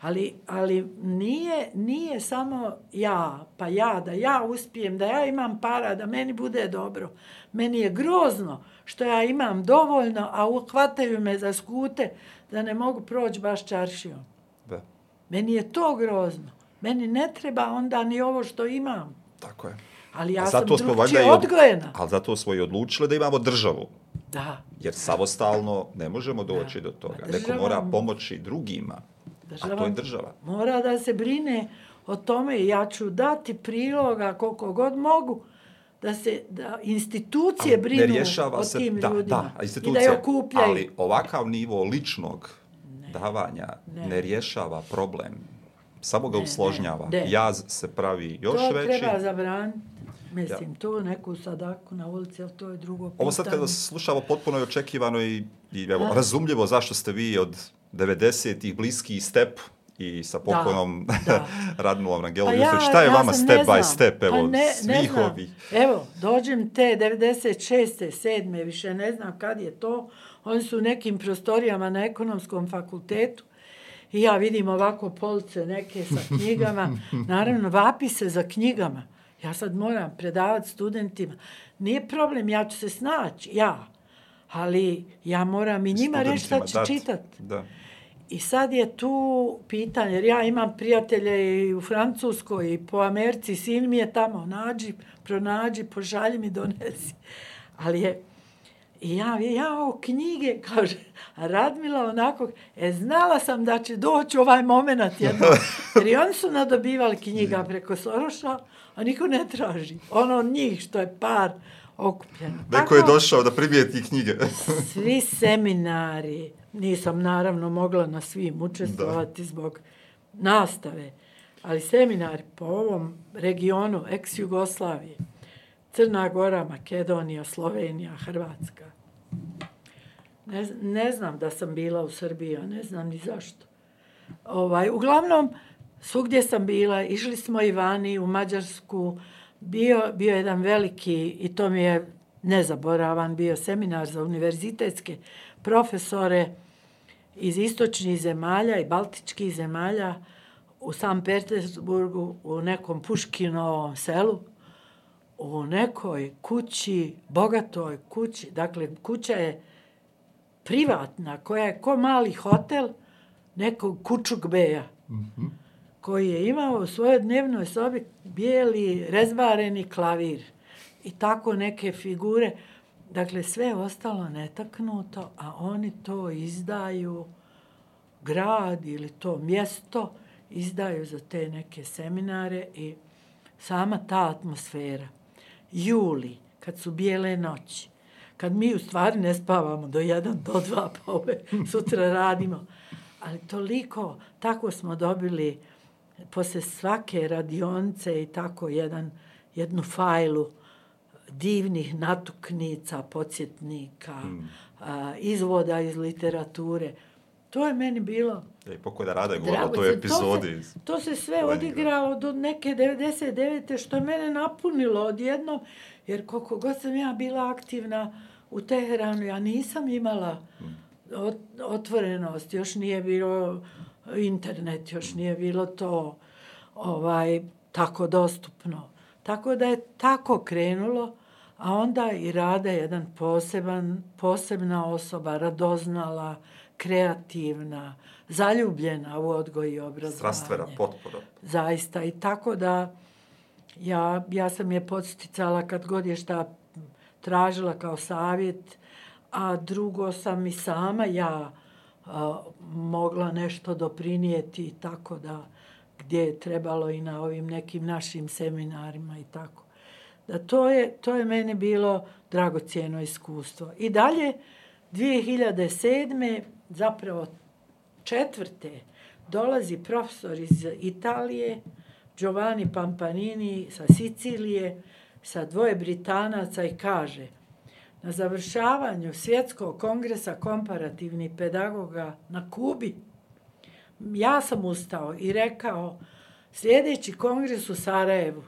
Ali, ali nije, nije samo ja, pa ja, da ja uspijem, da ja imam para, da meni bude dobro. Meni je grozno što ja imam dovoljno, a uhvataju me za skute da ne mogu proći baš čaršijom. Da. Meni je to grozno. Meni ne treba onda ni ovo što imam. Tako je. Ali ja zato sam drugčije odgojena. Ali zato smo i odlučili da imamo državu. Da. Jer samostalno ne možemo doći da. do toga. Država, Neko mora pomoći drugima. Država, a to je država. Mora da se brine o tome i ja ću dati priloga koliko god mogu da se da institucije ali brinu o se, tim da, ljudima da, institucije, i da je okupljaju. Ali ovakav nivo ličnog ne, davanja ne. ne rješava problem. Samo ga ne, usložnjava. Ne, ne. Jaz se pravi još to veći. To treba zabraniti. Mislim, ja. to neku sadaku na ulici, ali to je drugo pitanje. Ovo sad kada slušamo potpuno je očekivano i, i evo, razumljivo zašto ste vi od 90-ih bliski step i sa poklonom (laughs) Radmilom na Gelu. Pa ja, šta je ja vama step by step, evo, pa ne, svih ovih? Evo, dođem te 96. 7. više ne znam kad je to. Oni su u nekim prostorijama na ekonomskom fakultetu. I ja vidim ovako police neke sa knjigama. Naravno, vapi se za knjigama. Ja sad moram predavati studentima. Nije problem, ja ću se snaći, ja. Ali ja moram i njima reći šta će čitati. Da. I sad je tu pitanje, jer ja imam prijatelje i u Francuskoj i po Americi, sin mi je tamo, nađi, pronađi, požalji mi, donesi. Ali je, i ja, ja o knjige, (laughs) kaže, Radmila onako, e, znala sam da će doći ovaj moment jedno, (laughs) jer i oni su nadobivali knjiga preko Soroša, a niko ne traži. Ono od njih što je par okupljeno. Neko je došao da primijeti knjige. (laughs) svi seminari, nisam naravno mogla na svim učestvovati da. zbog nastave, ali seminari po ovom regionu, ex-Jugoslavije, Crna Gora, Makedonija, Slovenija, Hrvatska. Ne, ne znam da sam bila u Srbiji, a ne znam ni zašto. Ovaj, uglavnom, svugdje sam bila, išli smo i vani u Mađarsku, bio, bio jedan veliki, i to mi je nezaboravan, bio seminar za univerzitetske profesore iz istočnih zemalja i baltičkih zemalja u San Petersburgu, u nekom Puškinovom selu, u nekoj kući, bogatoj kući, dakle kuća je privatna, koja je ko mali hotel nekog kučuk beja, mm -hmm. koji je imao u svojoj dnevnoj sobi bijeli rezbareni klavir i tako neke figure. Dakle, sve je ostalo netaknuto, a oni to izdaju, grad ili to mjesto, izdaju za te neke seminare i sama ta atmosfera. Juli, kad su bijele noći, kad mi u stvari ne spavamo do jedan, do dva, pa ove sutra radimo. Ali toliko, tako smo dobili posle svake radionice i tako jedan, jednu fajlu divnih natuknica, podsjetnika, mm. a, izvoda iz literature. To je meni bilo E, pokojna Rada je govorila o toj epizodi. To se, to se sve Leningrad. odigralo do neke 99. što je mene napunilo odjednom, jer koliko god sam ja bila aktivna u Teheranu, ja nisam imala ot- otvorenost, još nije bilo internet, još nije bilo to ovaj tako dostupno. Tako da je tako krenulo, a onda i Rada je jedan poseban, posebna osoba, radoznala, kreativna, zaljubljena u odgoj i obrazovanje. Strastvena potpora. Zaista. I tako da ja, ja sam je podsticala kad god je šta tražila kao savjet, a drugo sam i sama ja a, mogla nešto doprinijeti tako da gdje je trebalo i na ovim nekim našim seminarima i tako. Da to je, to je meni bilo dragocijeno iskustvo. I dalje, 2007. zapravo četvrte dolazi profesor iz Italije, Giovanni Pampanini sa Sicilije, sa dvoje Britanaca i kaže na završavanju svjetskog kongresa komparativnih pedagoga na Kubi, ja sam ustao i rekao sljedeći kongres u Sarajevu,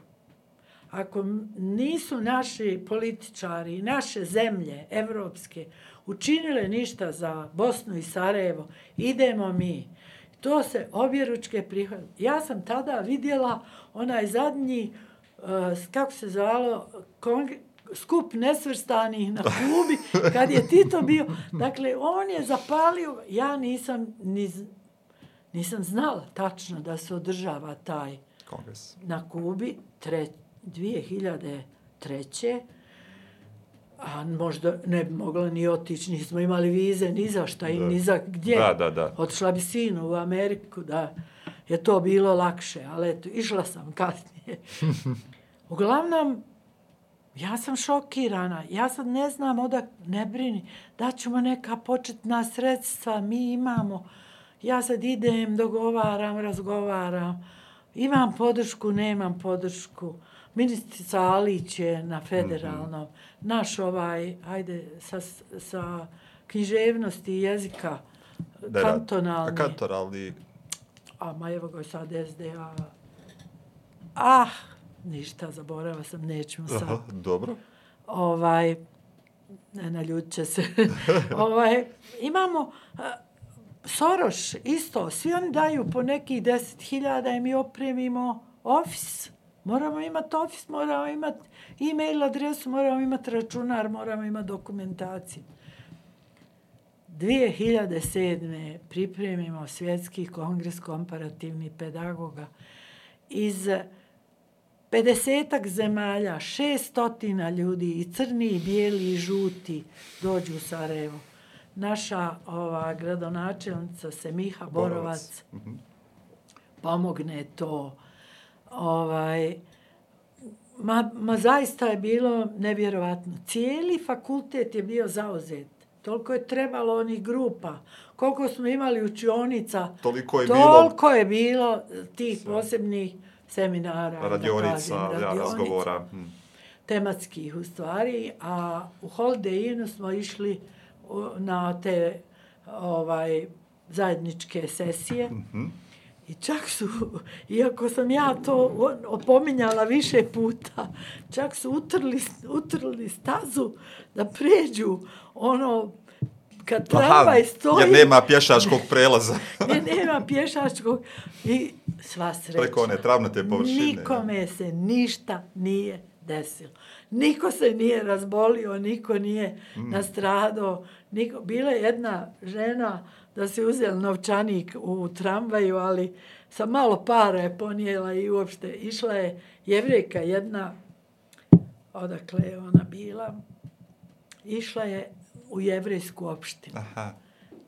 ako nisu naši političari i naše zemlje evropske učinile ništa za Bosnu i Sarajevo, idemo mi. To se objeručke prihvatilo. Ja sam tada vidjela onaj zadnji, uh, kako se zvalo, kong skup nesvrstanih na Kubi, kad je Tito bio. Dakle, on je zapalio, ja nisam, ni, nisam znala tačno da se održava taj Kongres. na Kubi tre, 2003. A možda ne bi mogla ni otići, nismo imali vize ni za šta i ni za gdje. Da, da, da. Otišla bi sinu u Ameriku, da je to bilo lakše, ali eto, išla sam kasnije. (laughs) Uglavnom, ja sam šokirana, ja sad ne znam odak, ne brini, da ćemo neka početna sredstva, mi imamo, ja sad idem, dogovaram, razgovaram, imam podršku, nemam podršku, ministrica Alić je na federalnom, naš ovaj, ajde, sa, sa književnosti jezika, Da, kantonalni. Kantonalni, A ma evo ga sad SDA. Ah, ništa, zaborava sam, nećemo sad. aha, dobro. Ovaj, ne naljut će se. (laughs) ovaj, imamo a, Soroš isto, svi oni daju po nekih deset hiljada i mi opremimo ofis. Moramo imati ofis, moramo imati e-mail adresu, moramo imati računar, moramo imati dokumentaciju. 2007. pripremimo svjetski kongres komparativnih pedagoga iz 50 zemalja, 600 ljudi, i crni, i bijeli, i žuti, dođu u Sarajevo. Naša ova, gradonačelnica Semiha Borovac, Mhm. pomogne to. Ovaj, ma, ma zaista je bilo nevjerovatno. Cijeli fakultet je bio zauzet. Toliko je trebalo onih grupa. Koliko smo imali učionica, Toliko je bilo toliko je bilo tih posebnih seminara, da radionica, kažem, ja, radionica razgovora. hm. tematskih u stvari, a u Holiday Innu smo išli na te ovaj zajedničke sesije. Mhm. I čak su, iako sam ja to opominjala više puta, čak su utrli, utrli stazu da pređu ono, kad tramvaj stoji, jer nema pješačkog prelaza (laughs) gdje nema pješačkog i sva sreća. preko one travnate površine. Nikome se ništa nije desilo. Niko se nije razbolio, niko nije mm. nastradao. Niko. Bila je jedna žena da se uzela novčanik u tramvaju, ali sa malo para je ponijela i uopšte išla je jevrejka jedna, odakle je ona bila, išla je u jevrejsku opštinu. Aha.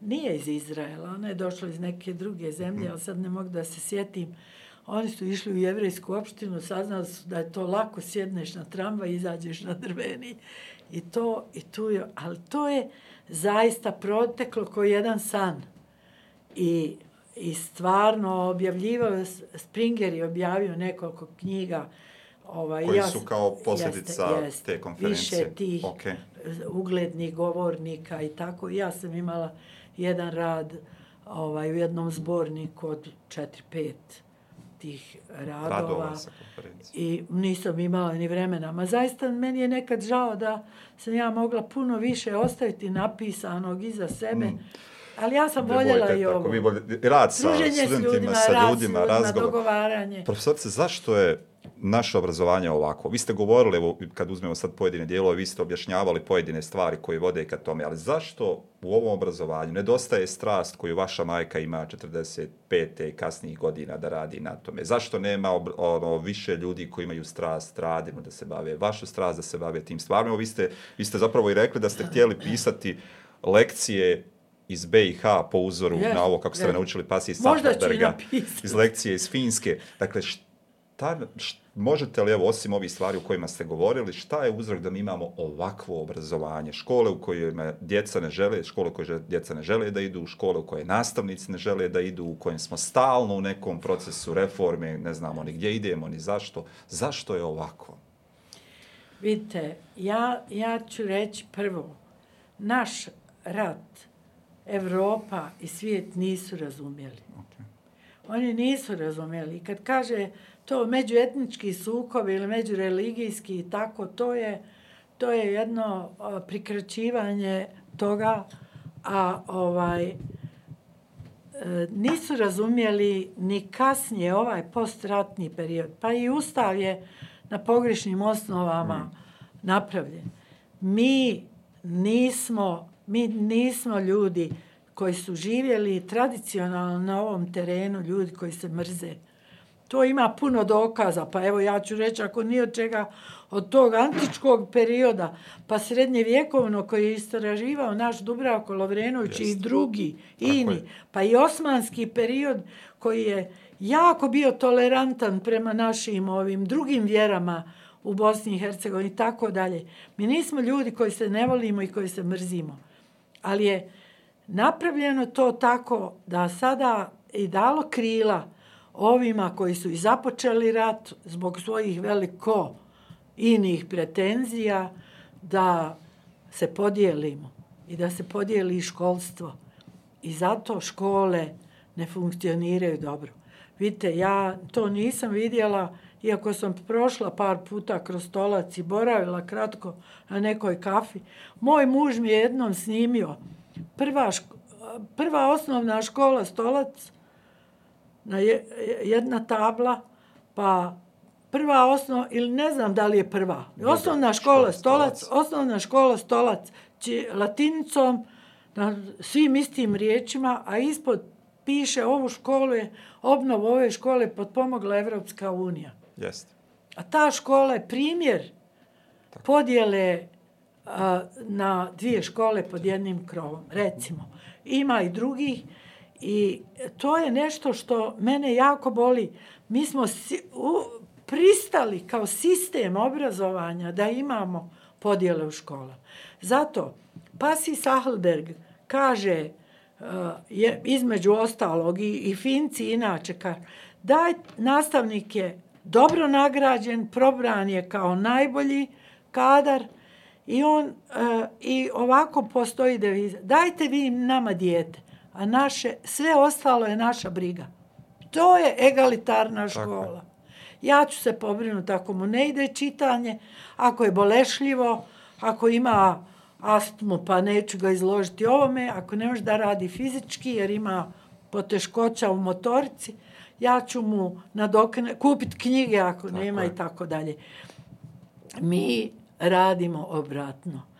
Nije iz Izraela, ona je došla iz neke druge zemlje, ali sad ne mogu da se sjetim. Oni su išli u jevrejsku opštinu, saznali su da je to lako, sjedneš na tramvaj izađeš na drveni. I to, i tu je, ali to je zaista proteklo kao jedan san. I, i stvarno objavljivao, Springer je objavio nekoliko knjiga. Ovaj, Koji ja- su kao posljedica te konferencije. Više tih Okej. uglednih govornika i tako. Ja sam imala jedan rad ovaj, u jednom zborniku od 4-5 tih radova. I nisam imala ni vremena. Ma zaista meni je nekad žao da sam ja mogla puno više ostaviti napisanog iza sebe. Mm. Ali ja sam voljela i ovo. vi voljete- rad sa Druženje studentima, ljudima, sa ljudima, ljudima, razgovor. dogovaranje. Profesorice, zašto je naše obrazovanje ovako? Vi ste govorili, evo, kad uzmemo sad pojedine dijelove, vi ste objašnjavali pojedine stvari koje vode ka tome, ali zašto u ovom obrazovanju nedostaje strast koju vaša majka ima 45. i kasnijih godina da radi na tome? Zašto nema ono, više ljudi koji imaju strast, radimo da se bave, vašu strast da se bave tim stvarima? Evo, vi ste, vi ste zapravo i rekli da ste htjeli pisati lekcije iz BiH po uzoru Jest, na ovo kako ste jest. naučili Pasi Možda ću i Sachenberga napisati. iz lekcije iz Finske. Dakle, šta, š, možete li, evo, osim ovih stvari o kojima ste govorili, šta je uzrok da mi imamo ovakvo obrazovanje? Škole u kojima djeca ne žele, škole u koje že- djeca ne žele da idu, škole u koje nastavnici ne žele da idu, u kojem smo stalno u nekom procesu reforme, ne znamo ni gdje idemo, ni zašto. Zašto je ovako? Vidite, ja, ja ću reći prvo, naš rat Evropa i svijet nisu razumjeli. Okay. Oni nisu razumjeli. Kad kaže to međuetnički sukob ili međureligijski i tako, to je, to je jedno prikraćivanje toga, a ovaj, e, nisu razumjeli ni kasnije ovaj postratni period. Pa i Ustav je na pogrešnim osnovama napravljen. Mi nismo, mi nismo ljudi koji su živjeli tradicionalno na ovom terenu, ljudi koji se mrze. To ima puno dokaza, pa evo ja ću reći ako nije od čega od tog antičkog perioda, pa srednjevjekovno koji je istraživao naš Dubravko Lovrenović i Jest. drugi, Tako ini, je. pa i osmanski period koji je jako bio tolerantan prema našim ovim drugim vjerama u Bosni i Hercegovini i tako dalje. Mi nismo ljudi koji se ne volimo i koji se mrzimo. Ali je napravljeno to tako da sada i dalo krila ovima koji su i započeli rat zbog svojih veliko inih pretenzija da se podijelimo i da se podijeli školstvo. I zato škole ne funkcioniraju dobro. Vidite, ja to nisam vidjela, iako sam prošla par puta kroz stolac i boravila kratko na nekoj kafi. Moj muž mi je jednom snimio prva, ško, prva osnovna škola stolac, na je, jedna tabla, pa prva osnova, ili ne znam da li je prva. Osnovna škola, škola stolac, Stolac. osnovna škola stolac, či, latinicom, na svim istim riječima, a ispod piše ovu školu je, obnovu ove škole potpomogla Evropska unija. Jeste. A ta škola je primjer podjele a, na dvije škole pod jednim krovom, recimo. Ima i drugih i to je nešto što mene jako boli. Mi smo si, u, pristali kao sistem obrazovanja da imamo podjele u školama. Zato Pasi Sahlberg kaže uh, je između ostalog i, i Finci inače kaže da nastavnik je dobro nagrađen, probran je kao najbolji kadar i on uh, i ovako postoji deviza. Dajte vi nama dijete, a naše sve ostalo je naša briga. To je egalitarna škola. Ja ću se pobrinuti ako mu ne ide čitanje, ako je bolešljivo, ako ima astmu pa neću ga izložiti ovome, ako ne može da radi fizički jer ima poteškoća u motorici, ja ću mu nadokne, kupiti knjige ako Tako nema je. i tako dalje. Mi radimo obratno.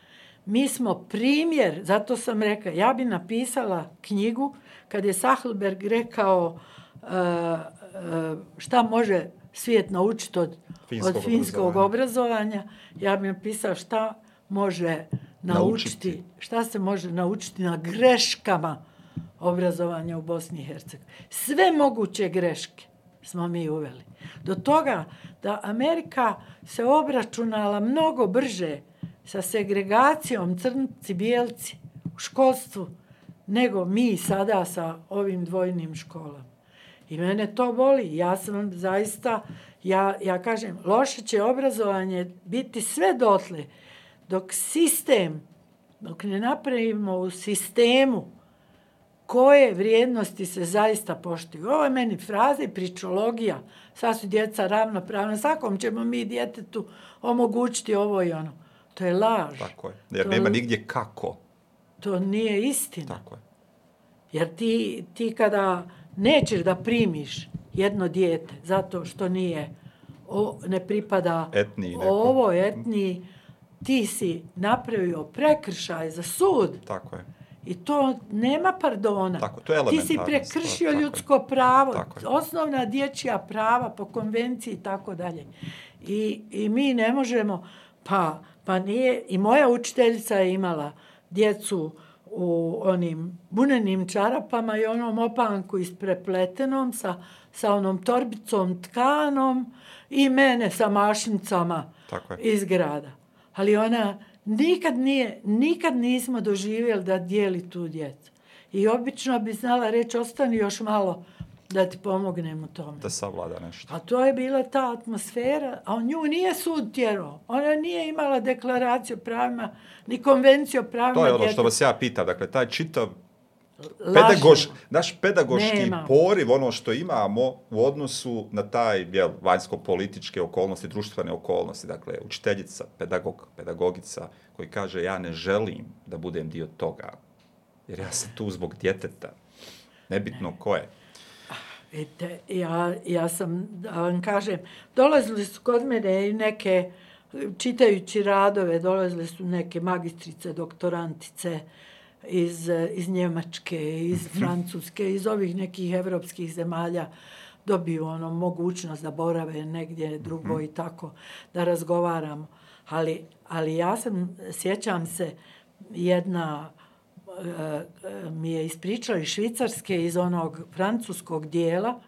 Mi smo primjer, zato sam rekla, ja bi napisala knjigu kad je Sachelberg rekao uh, uh, šta može svijet naučiti od Finskog od finskog obrazovanja. Ja bih napisala šta može naučiti, Naučiti. šta se može naučiti na greškama obrazovanja u Bosni i Hercegovini. Sve moguće greške smo mi uveli. Do toga da Amerika se obračunala mnogo brže sa segregacijom crnci, bijelci u školstvu nego mi sada sa ovim dvojnim školama. I mene to boli. Ja sam zaista, ja, ja kažem, loše će obrazovanje biti sve dotle dok sistem, dok ne napravimo u sistemu koje vrijednosti se zaista poštuju. Ovo je meni fraza i pričologija. Sad su djeca ravnopravna. Svakom ćemo mi djetetu omogućiti ovo i ono. To je laž. Tako je. Jer To- nema nigdje kako. To nije istina. Tako je. Jer ti, ti kada nećeš da primiš jedno dijete zato što nije, o, ne pripada Etniji neko. ovo etniji, ti si napravio prekršaj za sud Tako je. i to nema pardona. Tako, to je ti si prekršio tako je. ljudsko pravo, Tako je. osnovna dječja prava po konvenciji i tako dalje. I, I mi ne možemo, pa, pa nije, i moja učiteljica je imala djecu u onim bunenim čarapama i onom opanku isprepletenom sa, sa onom torbicom tkanom i mene sa mašnicama Tako je. iz grada. Ali ona nikad nije, nikad nismo doživjeli da dijeli tu djecu. I obično bi znala reći, ostani još malo da ti pomognem u tome. Da savlada nešto. A to je bila ta atmosfera, a nju nije sud tjerao. Ona nije imala deklaraciju pravima, ni konvenciju pravima To je ono što vas ja pitam. Dakle, taj čitav pedagoš, naš pedagoški Nema. poriv, ono što imamo u odnosu na taj jel, vanjsko-političke okolnosti, društvene okolnosti, dakle, učiteljica, pedagog, pedagogica, koji kaže ja ne želim da budem dio toga, jer ja sam tu zbog djeteta, nebitno ko je. Vidite, ja, ja sam, da vam kažem, dolazili su kod mene i neke, čitajući radove, dolazile su neke magistrice, doktorantice iz, iz Njemačke, iz Francuske, iz ovih nekih evropskih zemalja, dobiju ono mogućnost da borave negdje drugo i tako, da razgovaramo. Ali, ali ja sam, sjećam se, jedna e, e, mi je ispričala iz Švicarske, iz onog francuskog dijela,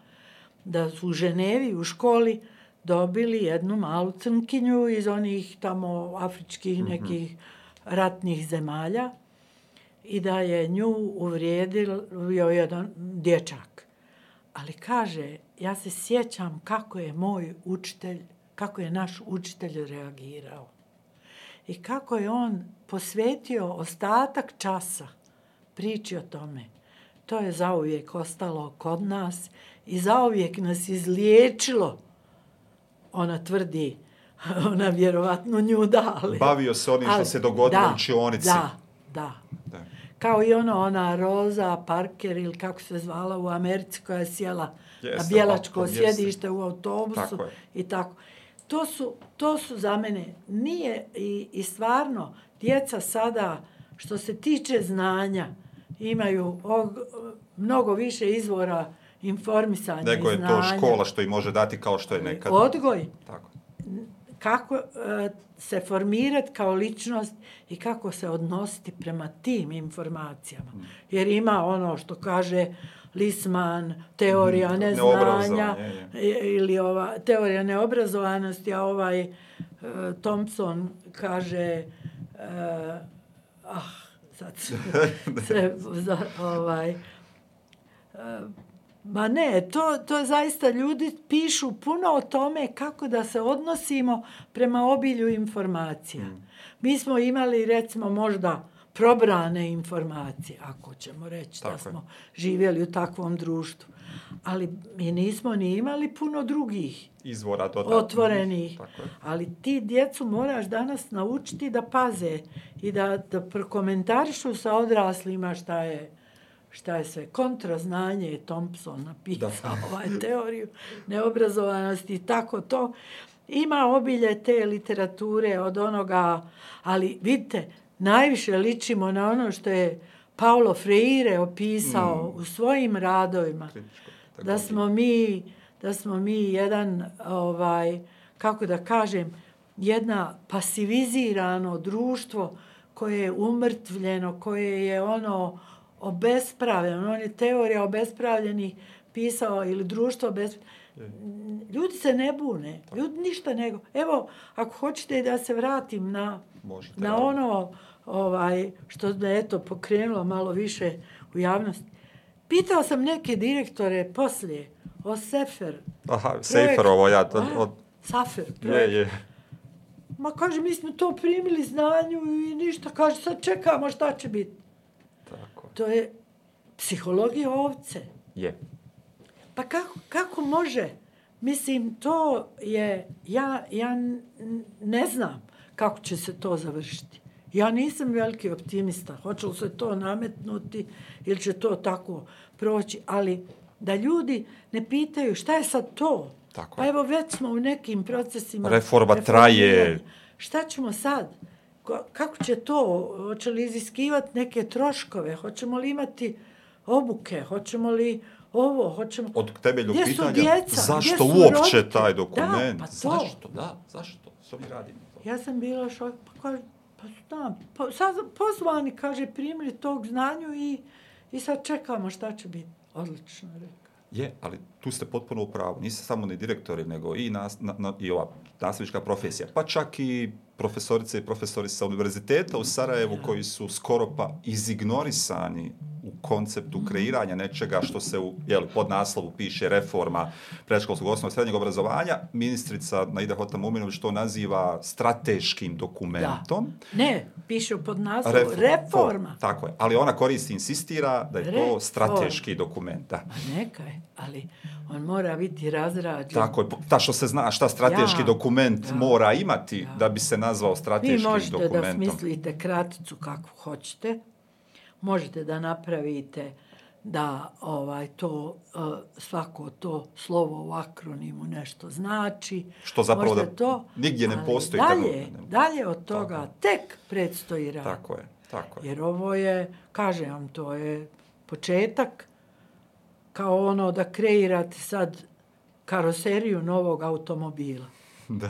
da su u Ženevi u školi dobili jednu malu crnkinju iz onih tamo afričkih nekih ratnih zemalja i da je nju uvrijedio jedan dječak. Ali kaže, ja se sjećam kako je moj učitelj, kako je naš učitelj reagirao. I kako je on posvetio ostatak časa priči o tome. To je zauvijek ostalo kod nas i zauvijek nas izliječilo. Ona tvrdi, (laughs) ona vjerovatno nju da, ali... Bavio se onim što se dogodilo da, u učionici. Da, da. Da. Kao i ono, ona Roza Parker ili kako se zvala u Americi koja je sjela Jeste, na bijelačko autom, jeste. sjedište u autobusu Tako je. i tako. To su, to su za mene, nije i, i stvarno, djeca sada, što se tiče znanja, imaju og, mnogo više izvora informisanja i je znanja. to škola što im može dati kao što je nekad. Odgoj, Tako. kako e, se formirati kao ličnost i kako se odnositi prema tim informacijama. Jer ima ono što kaže Lisman, teorija Mhm. neznanja ili ova teorija neobrazovanosti, a ovaj e, Thompson kaže e, ah, sad (laughs) (laughs) se, za, ovaj, Ma ne, to, to zaista ljudi pišu puno o tome kako da se odnosimo prema obilju informacija. Mi smo imali, recimo, možda probrane informacije, ako ćemo reći Tako da je. smo živjeli u takvom društvu. Ali mi nismo ni imali puno drugih Izvora dodatnih. otvorenih. Tako je. Ali ti djecu moraš danas naučiti da paze i da, da prokomentarišu sa odraslima šta je šta je sve kontraznanje je Thompson napisao (laughs) ovaj teoriju neobrazovanosti i tako to. Ima obilje te literature od onoga, ali vidite, najviše ličimo na ono što je Paulo Freire opisao u svojim radovima Kritičko da smo mi da smo mi jedan ovaj kako da kažem jedna pasivizirano društvo koje je umrtvljeno, koje je ono obespravljeno, on je teorija obespravljenih pisao ili društvo bez Ljudi se ne bune, ljudi ništa nego. Evo, ako hoćete da se vratim na, Možete, na ono ovaj, što me eto pokrenulo malo više u javnosti. Pitao sam neke direktore poslije o Sefer. Aha, projekt. Sejferovo, ja, to, od, Safer je, projekt. je. Ma kaže, mi smo to primili znanju i ništa. Kaže, sad čekamo šta će biti. Tako. To je psihologija ovce. Je. Pa kako, kako može? Mislim, to je, ja, ja ne znam kako će se to završiti. Ja nisam veliki optimista. Hoće li se to nametnuti ili će to tako proći, ali da ljudi ne pitaju šta je sad to. Tako pa je. evo već smo u nekim procesima. Reforma traje. Šta ćemo sad? Ko- Kako će to? Hoće li iziskivati neke troškove? Hoćemo li imati obuke? Hoćemo li ovo? Hoćemo... Od temeljnog Gdje su pitanja, djeca? zašto uopće roditelji? taj Da, dokument? pa to. Zašto? Da, zašto? Što mi radimo? to? Ja sam bila šok, pa kaže, pa znam, pa, sad pozvani, kaže, primili tog znanju i, i sad čekamo šta će biti. Odlično, rekao. Je, ali tu ste potpuno u pravu. Niste samo ni direktori, nego i, nas, na, na, i ova nastavnička profesija. Pa čak i profesorice i profesori sa univerziteta u Sarajevu koji su skoro pa izignorisani u konceptu kreiranja nečega što se u jeli, pod naslovu piše reforma predškolskog osnovnog srednjeg obrazovanja. Ministrica Naida Hota Muminović to naziva strateškim dokumentom. Ne, piše pod naslovom Refo- reforma. to, tako je. Ali ona koristi, insistira da je to Reforma. strateški dokument. Da. Ma neka je, ali on mora biti razrađen. Tako je, ta što se zna šta strateški Ja, dokument ja, mora imati ja. da bi se nazvao Vi strateškim možete da dokumentom. smislite kraticu kako hoćete, možete da napravite da ovaj to uh, svako to slovo u akronimu nešto znači. Što zapravo Možda da to, nigdje ne postoji Dalje, ne. dalje od toga tek predstoji rad. Tako je, tako je. Jer ovo je, kažem vam, to je početak kao ono da kreirate sad karoseriju novog automobila. (laughs) Da.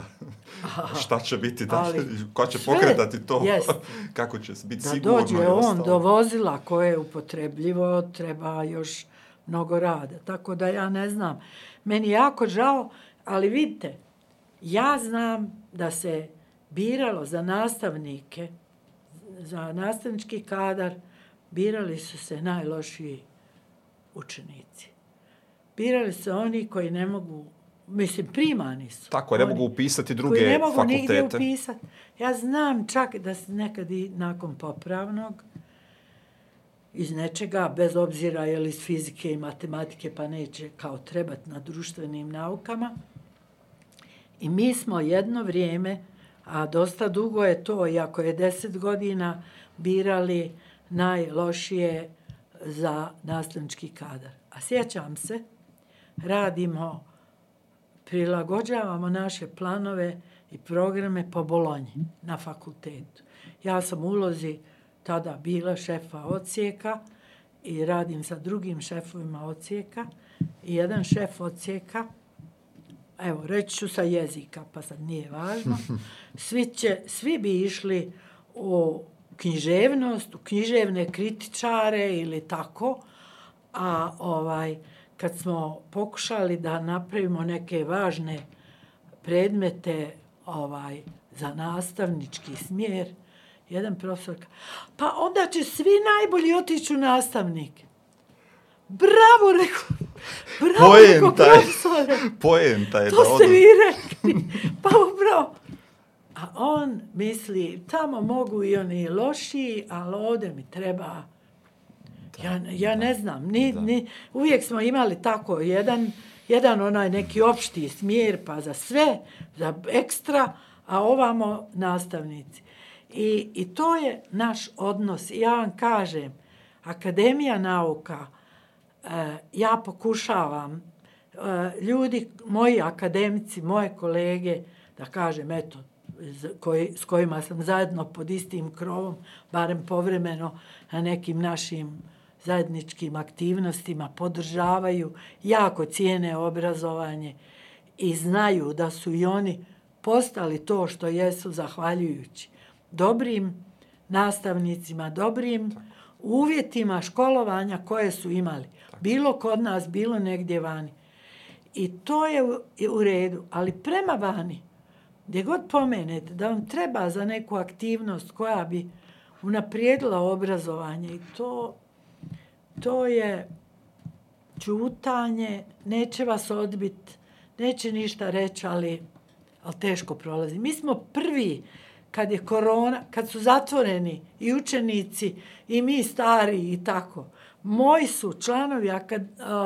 Šta će biti dalje? Ali Ko će sve pokretati to? jest. (laughs) Kako će biti Da sigurno dođe i on ostalo? do vozila koje je upotrebljivo, treba još mnogo rada. Tako da ja ne znam. Meni jako žao, ali vidite, ja znam da se biralo za nastavnike, za nastavnički kadar, birali su se najlošiji učenici. Birali se oni koji ne mogu, mislim, primani su. Tako ne Oni mogu upisati koji druge ne mogu nigdje fakultete. upisati. Ja znam čak da se nekad i nakon popravnog iz nečega, bez obzira je li iz fizike i matematike, pa neće kao trebati na društvenim naukama. I mi smo jedno vrijeme, a dosta dugo je to, iako je deset godina, birali najlošije za nastavnički kadar. A sjećam se, radimo, prilagođavamo naše planove i programe po Bolonji na fakultetu. Ja sam u ulozi tada bila šefa ocijeka i radim sa drugim šefovima ocijeka i jedan šef ocijeka evo, reći ću sa jezika, pa sad nije važno, (laughs) svi, će, svi bi išli u književnost, u književne kritičare ili tako, a ovaj, kad smo pokušali da napravimo neke važne predmete ovaj, za nastavnički smjer, jedan profesor ka- pa onda će svi najbolji otići u nastavnike. Bravo, rekao. Bravo, rekao, Poenta je, profesore. poenta je To da ste vi rekli. (laughs) Pa upravo. A on misli, tamo mogu i oni lošiji, ali ovdje mi treba... Ja, ja ne znam, ni, Da. ni, uvijek smo imali tako jedan, jedan onaj neki opšti smjer, pa za sve, za ekstra, a ovamo nastavnici. I, I to je naš odnos. Ja vam kažem, Akademija nauka, e, ja pokušavam, e, ljudi, moji akademici, moje kolege, da kažem, eto, koji, s kojima sam zajedno pod istim krovom, barem povremeno na nekim našim zajedničkim aktivnostima, podržavaju, jako cijene obrazovanje i znaju da su i oni postali to što jesu zahvaljujući dobrim nastavnicima, dobrim uvjetima školovanja koje su imali. Bilo kod nas, bilo negdje vani. I to je u, je u redu. Ali prema vani, gdje god pomenete da vam treba za neku aktivnost koja bi unaprijedila obrazovanje i to, to je čutanje, neće vas odbiti, neće ništa reći, ali, ali teško prolazi. Mi smo prvi kad je korona, kad su zatvoreni i učenici i mi stari i tako, moji su članovi akad,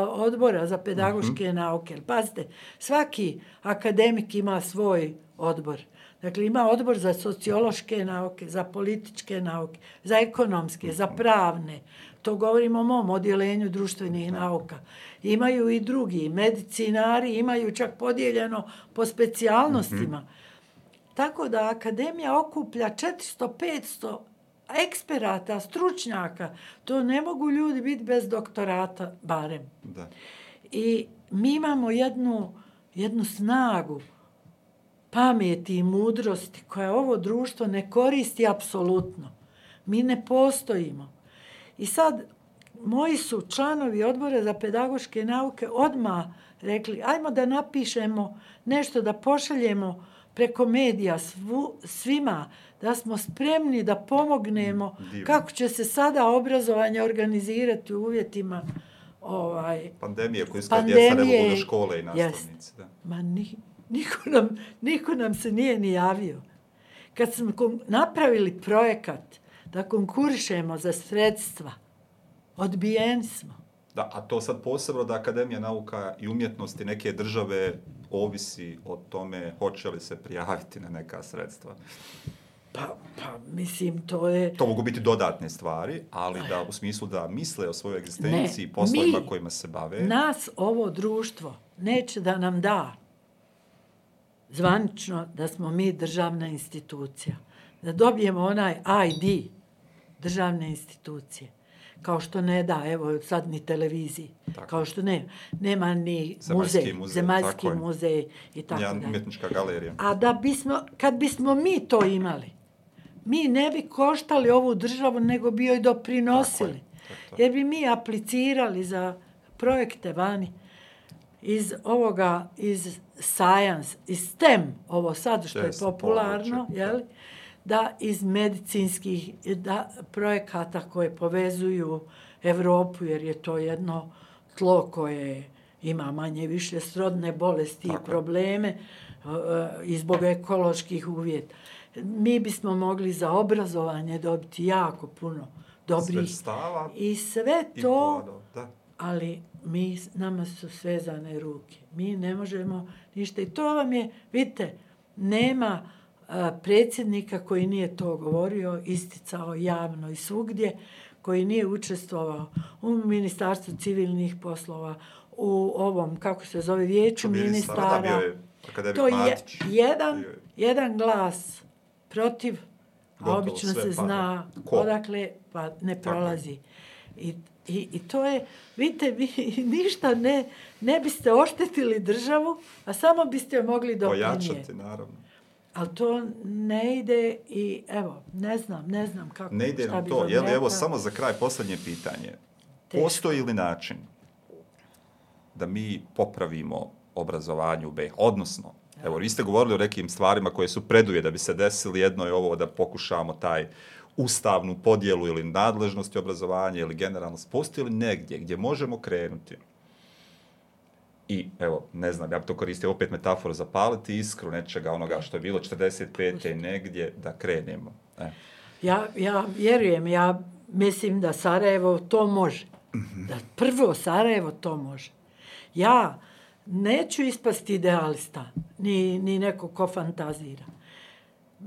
odbora za pedagoške mm -hmm. nauke. Pazite, svaki akademik ima svoj odbor. Dakle, ima odbor za sociološke nauke, za političke nauke, za ekonomske, za pravne. To govorimo o mom odjelenju društvenih nauka. Imaju i drugi, medicinari imaju čak podijeljeno po specijalnostima. Mm -hmm. Tako da akademija okuplja 400-500 eksperata, stručnjaka. To ne mogu ljudi biti bez doktorata, barem. Da. I mi imamo jednu, jednu snagu pameti i mudrosti koja ovo društvo ne koristi apsolutno. Mi ne postojimo. I sad, moji su članovi odbora za pedagoške nauke odma rekli, ajmo da napišemo nešto, da pošaljemo preko medija svu, svima, da smo spremni da pomognemo Divno. kako će se sada obrazovanje organizirati u uvjetima ovaj, pandemije koje iskad djeca ne mogu do škole i nastavnici. Da. Ma ni, niko, nam, niko nam se nije ni javio. Kad smo napravili projekat da konkurišemo za sredstva, odbijeni smo. Da, a to sad posebno da Akademija nauka i umjetnosti neke države ovisi o tome hoće li se prijaviti na neka sredstva. Pa, pa, mislim, to je... To mogu biti dodatne stvari, ali da u smislu da misle o svojoj egzistenciji i poslovima mi, kojima se bave... Nas ovo društvo neće da nam da zvanično da smo mi državna institucija. Da dobijemo onaj ID državne institucije. Kao što ne da, evo sad ni televiziji. Tako. Kao što ne, nema ni muzej, muzej zemaljski muzej i tako da. umjetnička galerija. A da bismo, kad bismo mi to imali, mi ne bi koštali ovu državu, nego bi joj doprinosili. Tako je. Jer bi mi aplicirali za projekte vani iz ovoga, iz science, iz STEM, ovo sad što je popularno, jel? Da iz medicinskih da, projekata koje povezuju Evropu, jer je to jedno tlo koje ima manje više srodne bolesti Tako. i probleme uh, i zbog ekoloških uvjeta. Mi bismo mogli za obrazovanje dobiti jako puno dobrih Sredstava i sve to, da. ali mi, nama su svezane ruke. Mi ne možemo ništa. I to vam je, vidite, nema predsjednika koji nije to govorio, isticao javno i svugdje, koji nije učestvovao u Ministarstvu civilnih poslova, u ovom, kako se zove, vijeću ministara. To je jedan, jedan glas protiv, a obično se zna odakle, pa ne prolazi. I I, I to je, vidite, vi (laughs) ništa ne, ne biste oštetili državu, a samo biste joj mogli doprinijeti. Pojačati, naravno. Ali to ne ide i, evo, ne znam, ne znam kako. Ne ide nam to. Jel, evo, samo za kraj, posljednje pitanje. Teško. Postoji li način da mi popravimo obrazovanje u BiH? Odnosno, evo, vi ste govorili o nekim stvarima koje su preduje da bi se desili. Jedno je ovo da pokušamo taj ustavnu podjelu ili nadležnosti obrazovanja ili generalno postoji li negdje gdje možemo krenuti i evo, ne znam, ja bi to koristio opet metaforu zapaliti iskru nečega onoga što je bilo 45. negdje da krenemo. E. Ja, ja vjerujem, ja mislim da Sarajevo to može. Da prvo Sarajevo to može. Ja neću ispasti idealista, ni, ni neko ko fantazira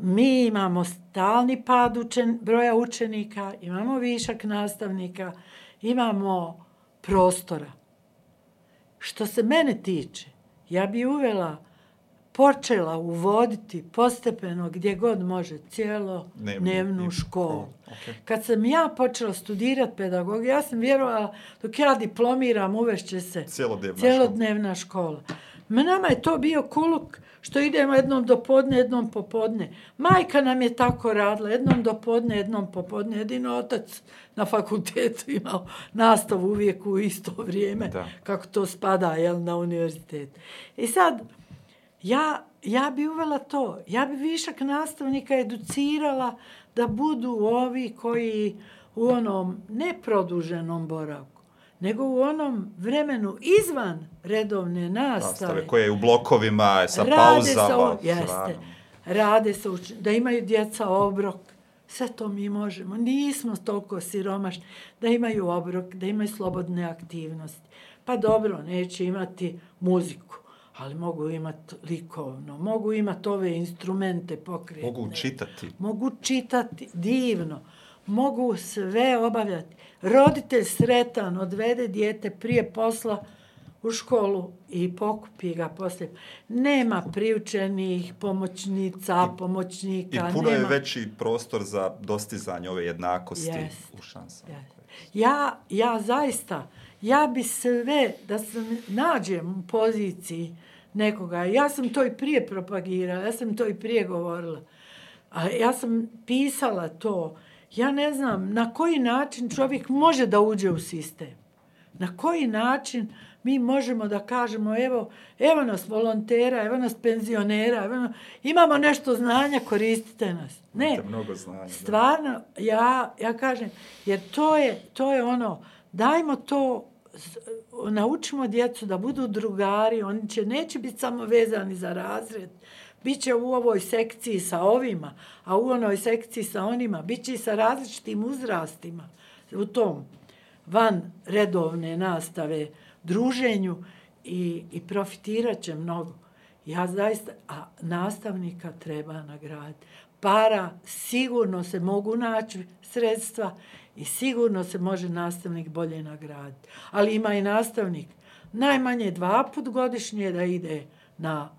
mi imamo stalni pad učen, broja učenika, imamo višak nastavnika, imamo prostora. Što se mene tiče, ja bi uvela, počela uvoditi postepeno gdje god može cijelo dnevnu, dnevnu školu. Okay. Kad sam ja počela studirati pedagogiju, ja sam vjerovala dok ja diplomiram uvešće se cijelodnevna, cijelodnevna škola. škola. Ma nama je to bio kuluk što idemo jednom do podne, jednom popodne. Majka nam je tako radila, jednom do podne, jednom popodne. Jedino otac na fakultetu (laughs) imao nastavu uvijek u isto vrijeme, da. kako to spada jel, na univerzitet. I sad, ja, ja bi uvela to. Ja bi višak nastavnika educirala da budu ovi koji u onom neproduženom boravku nego u onom vremenu izvan redovne nastave. nastave koje je u blokovima, sa pauzama. Sa, jeste. rade se, da imaju djeca obrok. Sve to mi možemo. Nismo toliko siromašni da imaju obrok, da imaju slobodne aktivnosti. Pa dobro, neće imati muziku, ali mogu imati likovno, mogu imati ove instrumente pokretne. Mogu čitati. Mogu čitati, divno. Mogu sve obavljati. Roditelj sretan odvede dijete prije posla u školu i pokupi ga poslije. Nema priučenih pomoćnica, I pomoćnika. puno je nema... veći prostor za dostizanje ove jednakosti Jest. u šansama. Jest. Ja, ja zaista, ja bi sve, da se nađem u poziciji nekoga, ja sam to i prije propagirala, ja sam to i prije govorila, a ja sam pisala to, ja ne znam na koji način čovjek može da uđe u sistem. Na koji način mi možemo da kažemo, evo, evo nas volontera, evo nas penzionera, evo nas, imamo nešto znanja, koristite nas. Ne, Imate mnogo znanja. stvarno, ja, ja kažem, jer to je, to je ono, dajmo to, naučimo djecu da budu drugari, oni će, neće biti samo vezani za razred, bit će u ovoj sekciji sa ovima, a u onoj sekciji sa onima, bit će i sa različitim uzrastima u tom van redovne nastave, druženju i, i profitirat će mnogo. Ja zaista, a nastavnika treba nagraditi. Para, sigurno se mogu naći sredstva i sigurno se može nastavnik bolje nagraditi. Ali ima i nastavnik najmanje dva put godišnje da ide na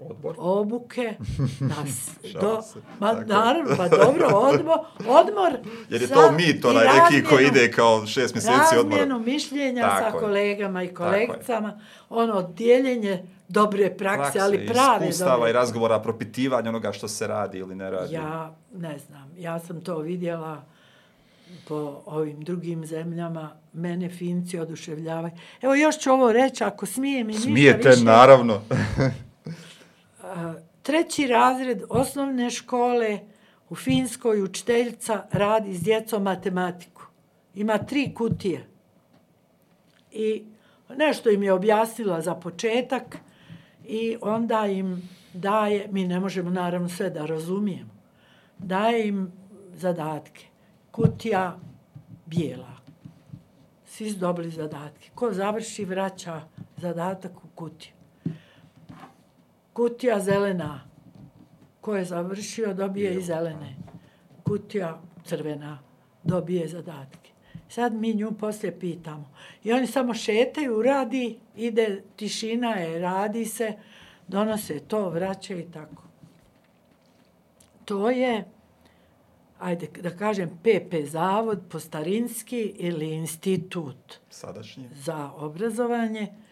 Odbor. obuke, (laughs) na s- Šalim do, se, ma, tako. naravno, pa dobro, odmor, odmor. Jer je za- to mit, onaj neki koji ide kao šest mjeseci odmora. Razmjenu mišljenja Tako sa je. kolegama i kolegicama, ono, dijeljenje dobre prakse, Prakse, ali prave iskustava dobre. i razgovora, propitivanja onoga što se radi ili ne radi. Ja ne znam, ja sam to vidjela po ovim drugim zemljama, mene Finci oduševljavaju. Evo još ću ovo reći, ako smijem i ništa Smijete, više. naravno. (laughs) Treći razred osnovne škole u Finskoj učiteljica radi s djecom matematiku. Ima tri kutije. I nešto im je objasnila za početak i onda im daje, mi ne možemo naravno sve da razumijemo, daje im zadatke. Kutija bijela. Svi su dobili zadatke. Ko završi, vraća zadatak u kutiju. Kutija zelena. Ko je završio, dobije i zelene. Kutija crvena, dobije zadatke. Sad mi nju poslije pitamo. I oni samo šetaju, radi, ide, tišina je, radi se, donose to, vraća i tako. To je, ajde da kažem, PP zavod po starinski ili institut Sadašnji. za obrazovanje.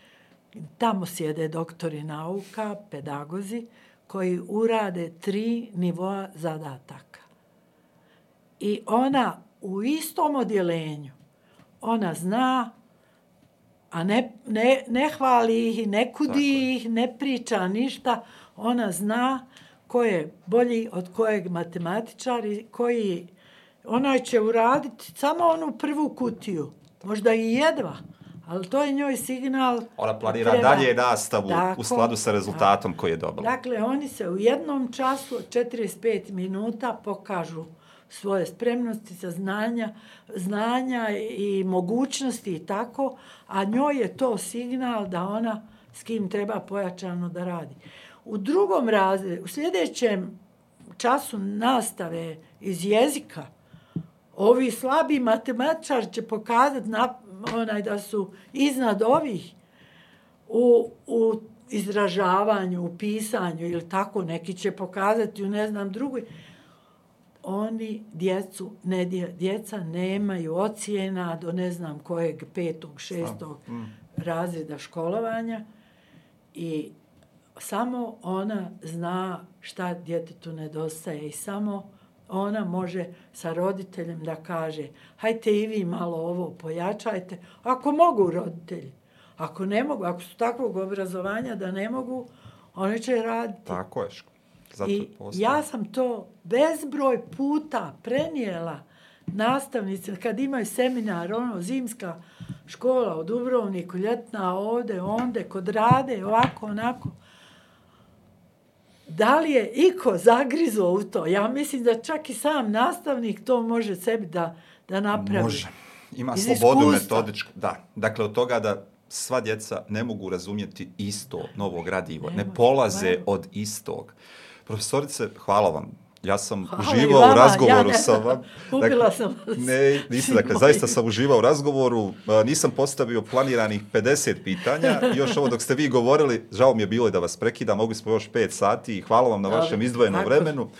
Tamo sjede doktori nauka, pedagozi, koji urade tri nivoa zadataka. I ona u istom odjelenju, ona zna, a ne, ne, ne hvali ih, ne Tako kudi ih, ne priča ništa, ona zna ko je bolji od kojeg matematičar i koji onaj će uraditi samo onu prvu kutiju, možda i jedva, ali to je njoj signal. Ona planira treba- dalje nastavu Tako, u skladu sa rezultatom koji je dobila. Dakle, oni se u jednom času od 45 minuta pokažu svoje spremnosti za znanja, znanja i mogućnosti i tako, a njoj je to signal da ona s kim treba pojačano da radi. U drugom razredu, u sljedećem času nastave iz jezika, ovi slabi matematičar će pokazati na, onaj da su iznad ovih u, u izražavanju, u pisanju ili tako, neki će pokazati u ne znam drugoj. Oni djecu, ne, dje- djeca nemaju ocijena do ne znam kojeg petog, šestog razreda školovanja i samo ona zna šta djetetu nedostaje i samo ona može sa roditeljem da kaže hajte i vi malo ovo pojačajte, ako mogu roditelji. Ako ne mogu, ako su takvog obrazovanja da ne mogu, oni će raditi. Tako je. Zato I ja sam to bezbroj puta prenijela nastavnici, kad imaju seminar, ono, zimska škola u Dubrovniku, ljetna ovde, onde, kod rade, ovako, onako. Da li je iko zagrizo u to? Ja mislim da čak i sam nastavnik to može sebi da, da napravi. Može. Ima Iz slobodu iskustva. metodičku. Da. Dakle, od toga da sva djeca ne mogu razumjeti isto novo gradivo. Ne, Nemoj, polaze od istog. Profesorice, hvala vam. Ja sam Hvala uživao vama, u razgovoru ja sa vam. ubila sam vas. Ne, nisam, dakle, zaista sam uživao u razgovoru. A, Nisam postavio planiranih 50 pitanja. Još ovo dok ste vi govorili, žao mi je bilo da vas prekidam, mogli smo još 5 sati i hvala vam na Dobro, vašem izdvojenom tako. vremenu.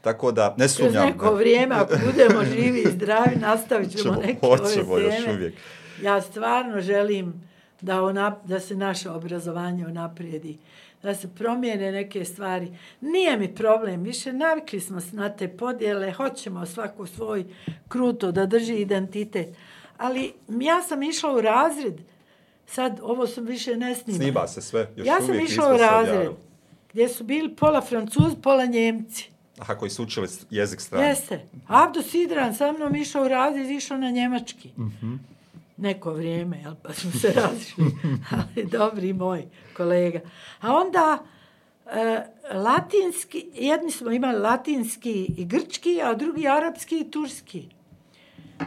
Tako da, ne Kroz sumnjam. neko vrijeme, ako budemo živi i zdravi, nastavit ćemo Ćemo- neke ove hoćemo još uvijek. Ja stvarno želim da, ona, da se naše obrazovanje unaprijedi, da se promijene neke stvari. Nije mi problem, više navikli smo se na te podjele, hoćemo svako svoj kruto da drži identitet. Ali ja sam išla u razred, sad ovo sam više ne snima. Snima se sve. Još ja sam išla u razred gdje su bili pola francuzi, pola njemci. Aha, koji su učili jezik strane. Jeste. Abdo Sidran sa mnom išao u razred, išao na njemački. Mhm. Neko vrijeme, jel, pa smo se (laughs) razišli. Ali dobri moj kolega. A onda e, latinski, jedni smo imali latinski i grčki, a drugi arapski i turski.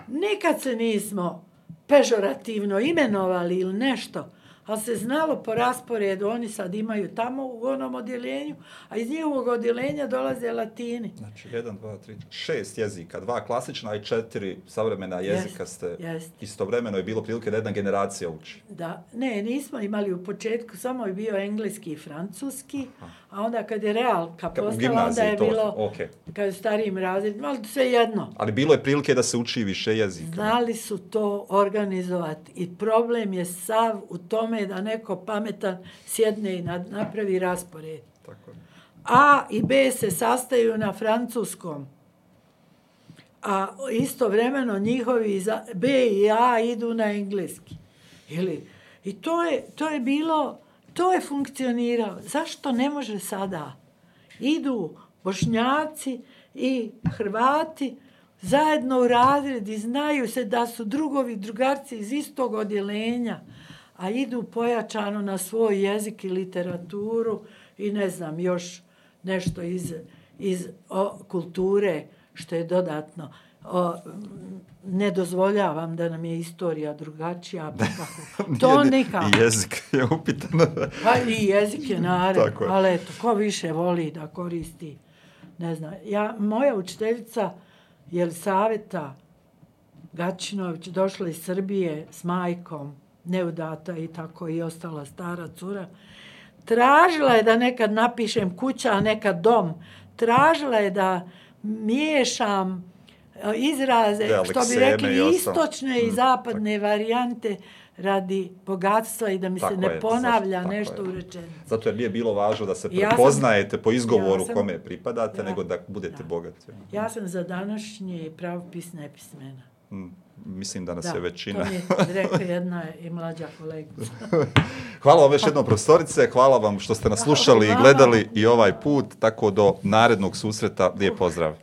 Nikad se nismo pežorativno imenovali ili nešto, ali se znalo po rasporedu, oni sad imaju tamo u onom odjeljenju, a iz njihovog odjeljenja dolaze latini. Znači, jedan, dva, tri, šest jezika, dva klasična i četiri savremena jezika Jest, ste jest. istovremeno je bilo prilike da jedna generacija uči. Da, ne, nismo imali u početku, samo je bio engleski i francuski, a onda kad je realka postala, onda je to, bilo, okej. kad je starijim razredima, ali sve jedno. Ali bilo je prilike da se uči više jezika. Znali su to organizovati i problem je sav u tome da neko pametan sjedne i napravi raspored. Tako je. A i B se sastaju na francuskom. A istovremeno njihovi za- B i A idu na engleski. Ili, I to je, to je bilo, to je funkcioniralo. Zašto ne može sada? Idu bošnjaci i Hrvati zajedno u razred i znaju se da su drugovi drugarci iz istog odjelenja, a idu pojačano na svoj jezik i literaturu i ne znam, još nešto iz, iz o, kulture što je dodatno. O, m, ne dozvoljavam da nam je istorija drugačija. pa kako. (laughs) To Nije ni- nikako. I jezik je upitan. (laughs) Pa i jezik je Tako je. ali eto, ko više voli da koristi, ne znam. Ja, moja učiteljica Jelisaveta Gačinović došla iz Srbije s majkom, neudata i tako i ostala stara cura. Tražila je da nekad napišem kuća, a nekad dom. Tražila je da miješam izraze, Da, što bi rekli, i ostalo. istočne i Mm, zapadne varijante radi bogatstva i da mi se Tako ne je, ponavlja tako nešto je. u rečenici. Zato jer nije bilo važno da se Ja sam- prepoznajete po izgovoru ja sam- kome pripadate, Ja. nego da budete Da. bogati. Ja sam za današnje pravopis nepismena. Mm, Mislim da nas Da, je većina. to mi je (laughs) rekla jedna i mlađa kolegica. Hvala vam još jednom profesorice, hvala vam što ste nas slušali i gledali i ovaj put, tako do narednog susreta, lijep pozdrav.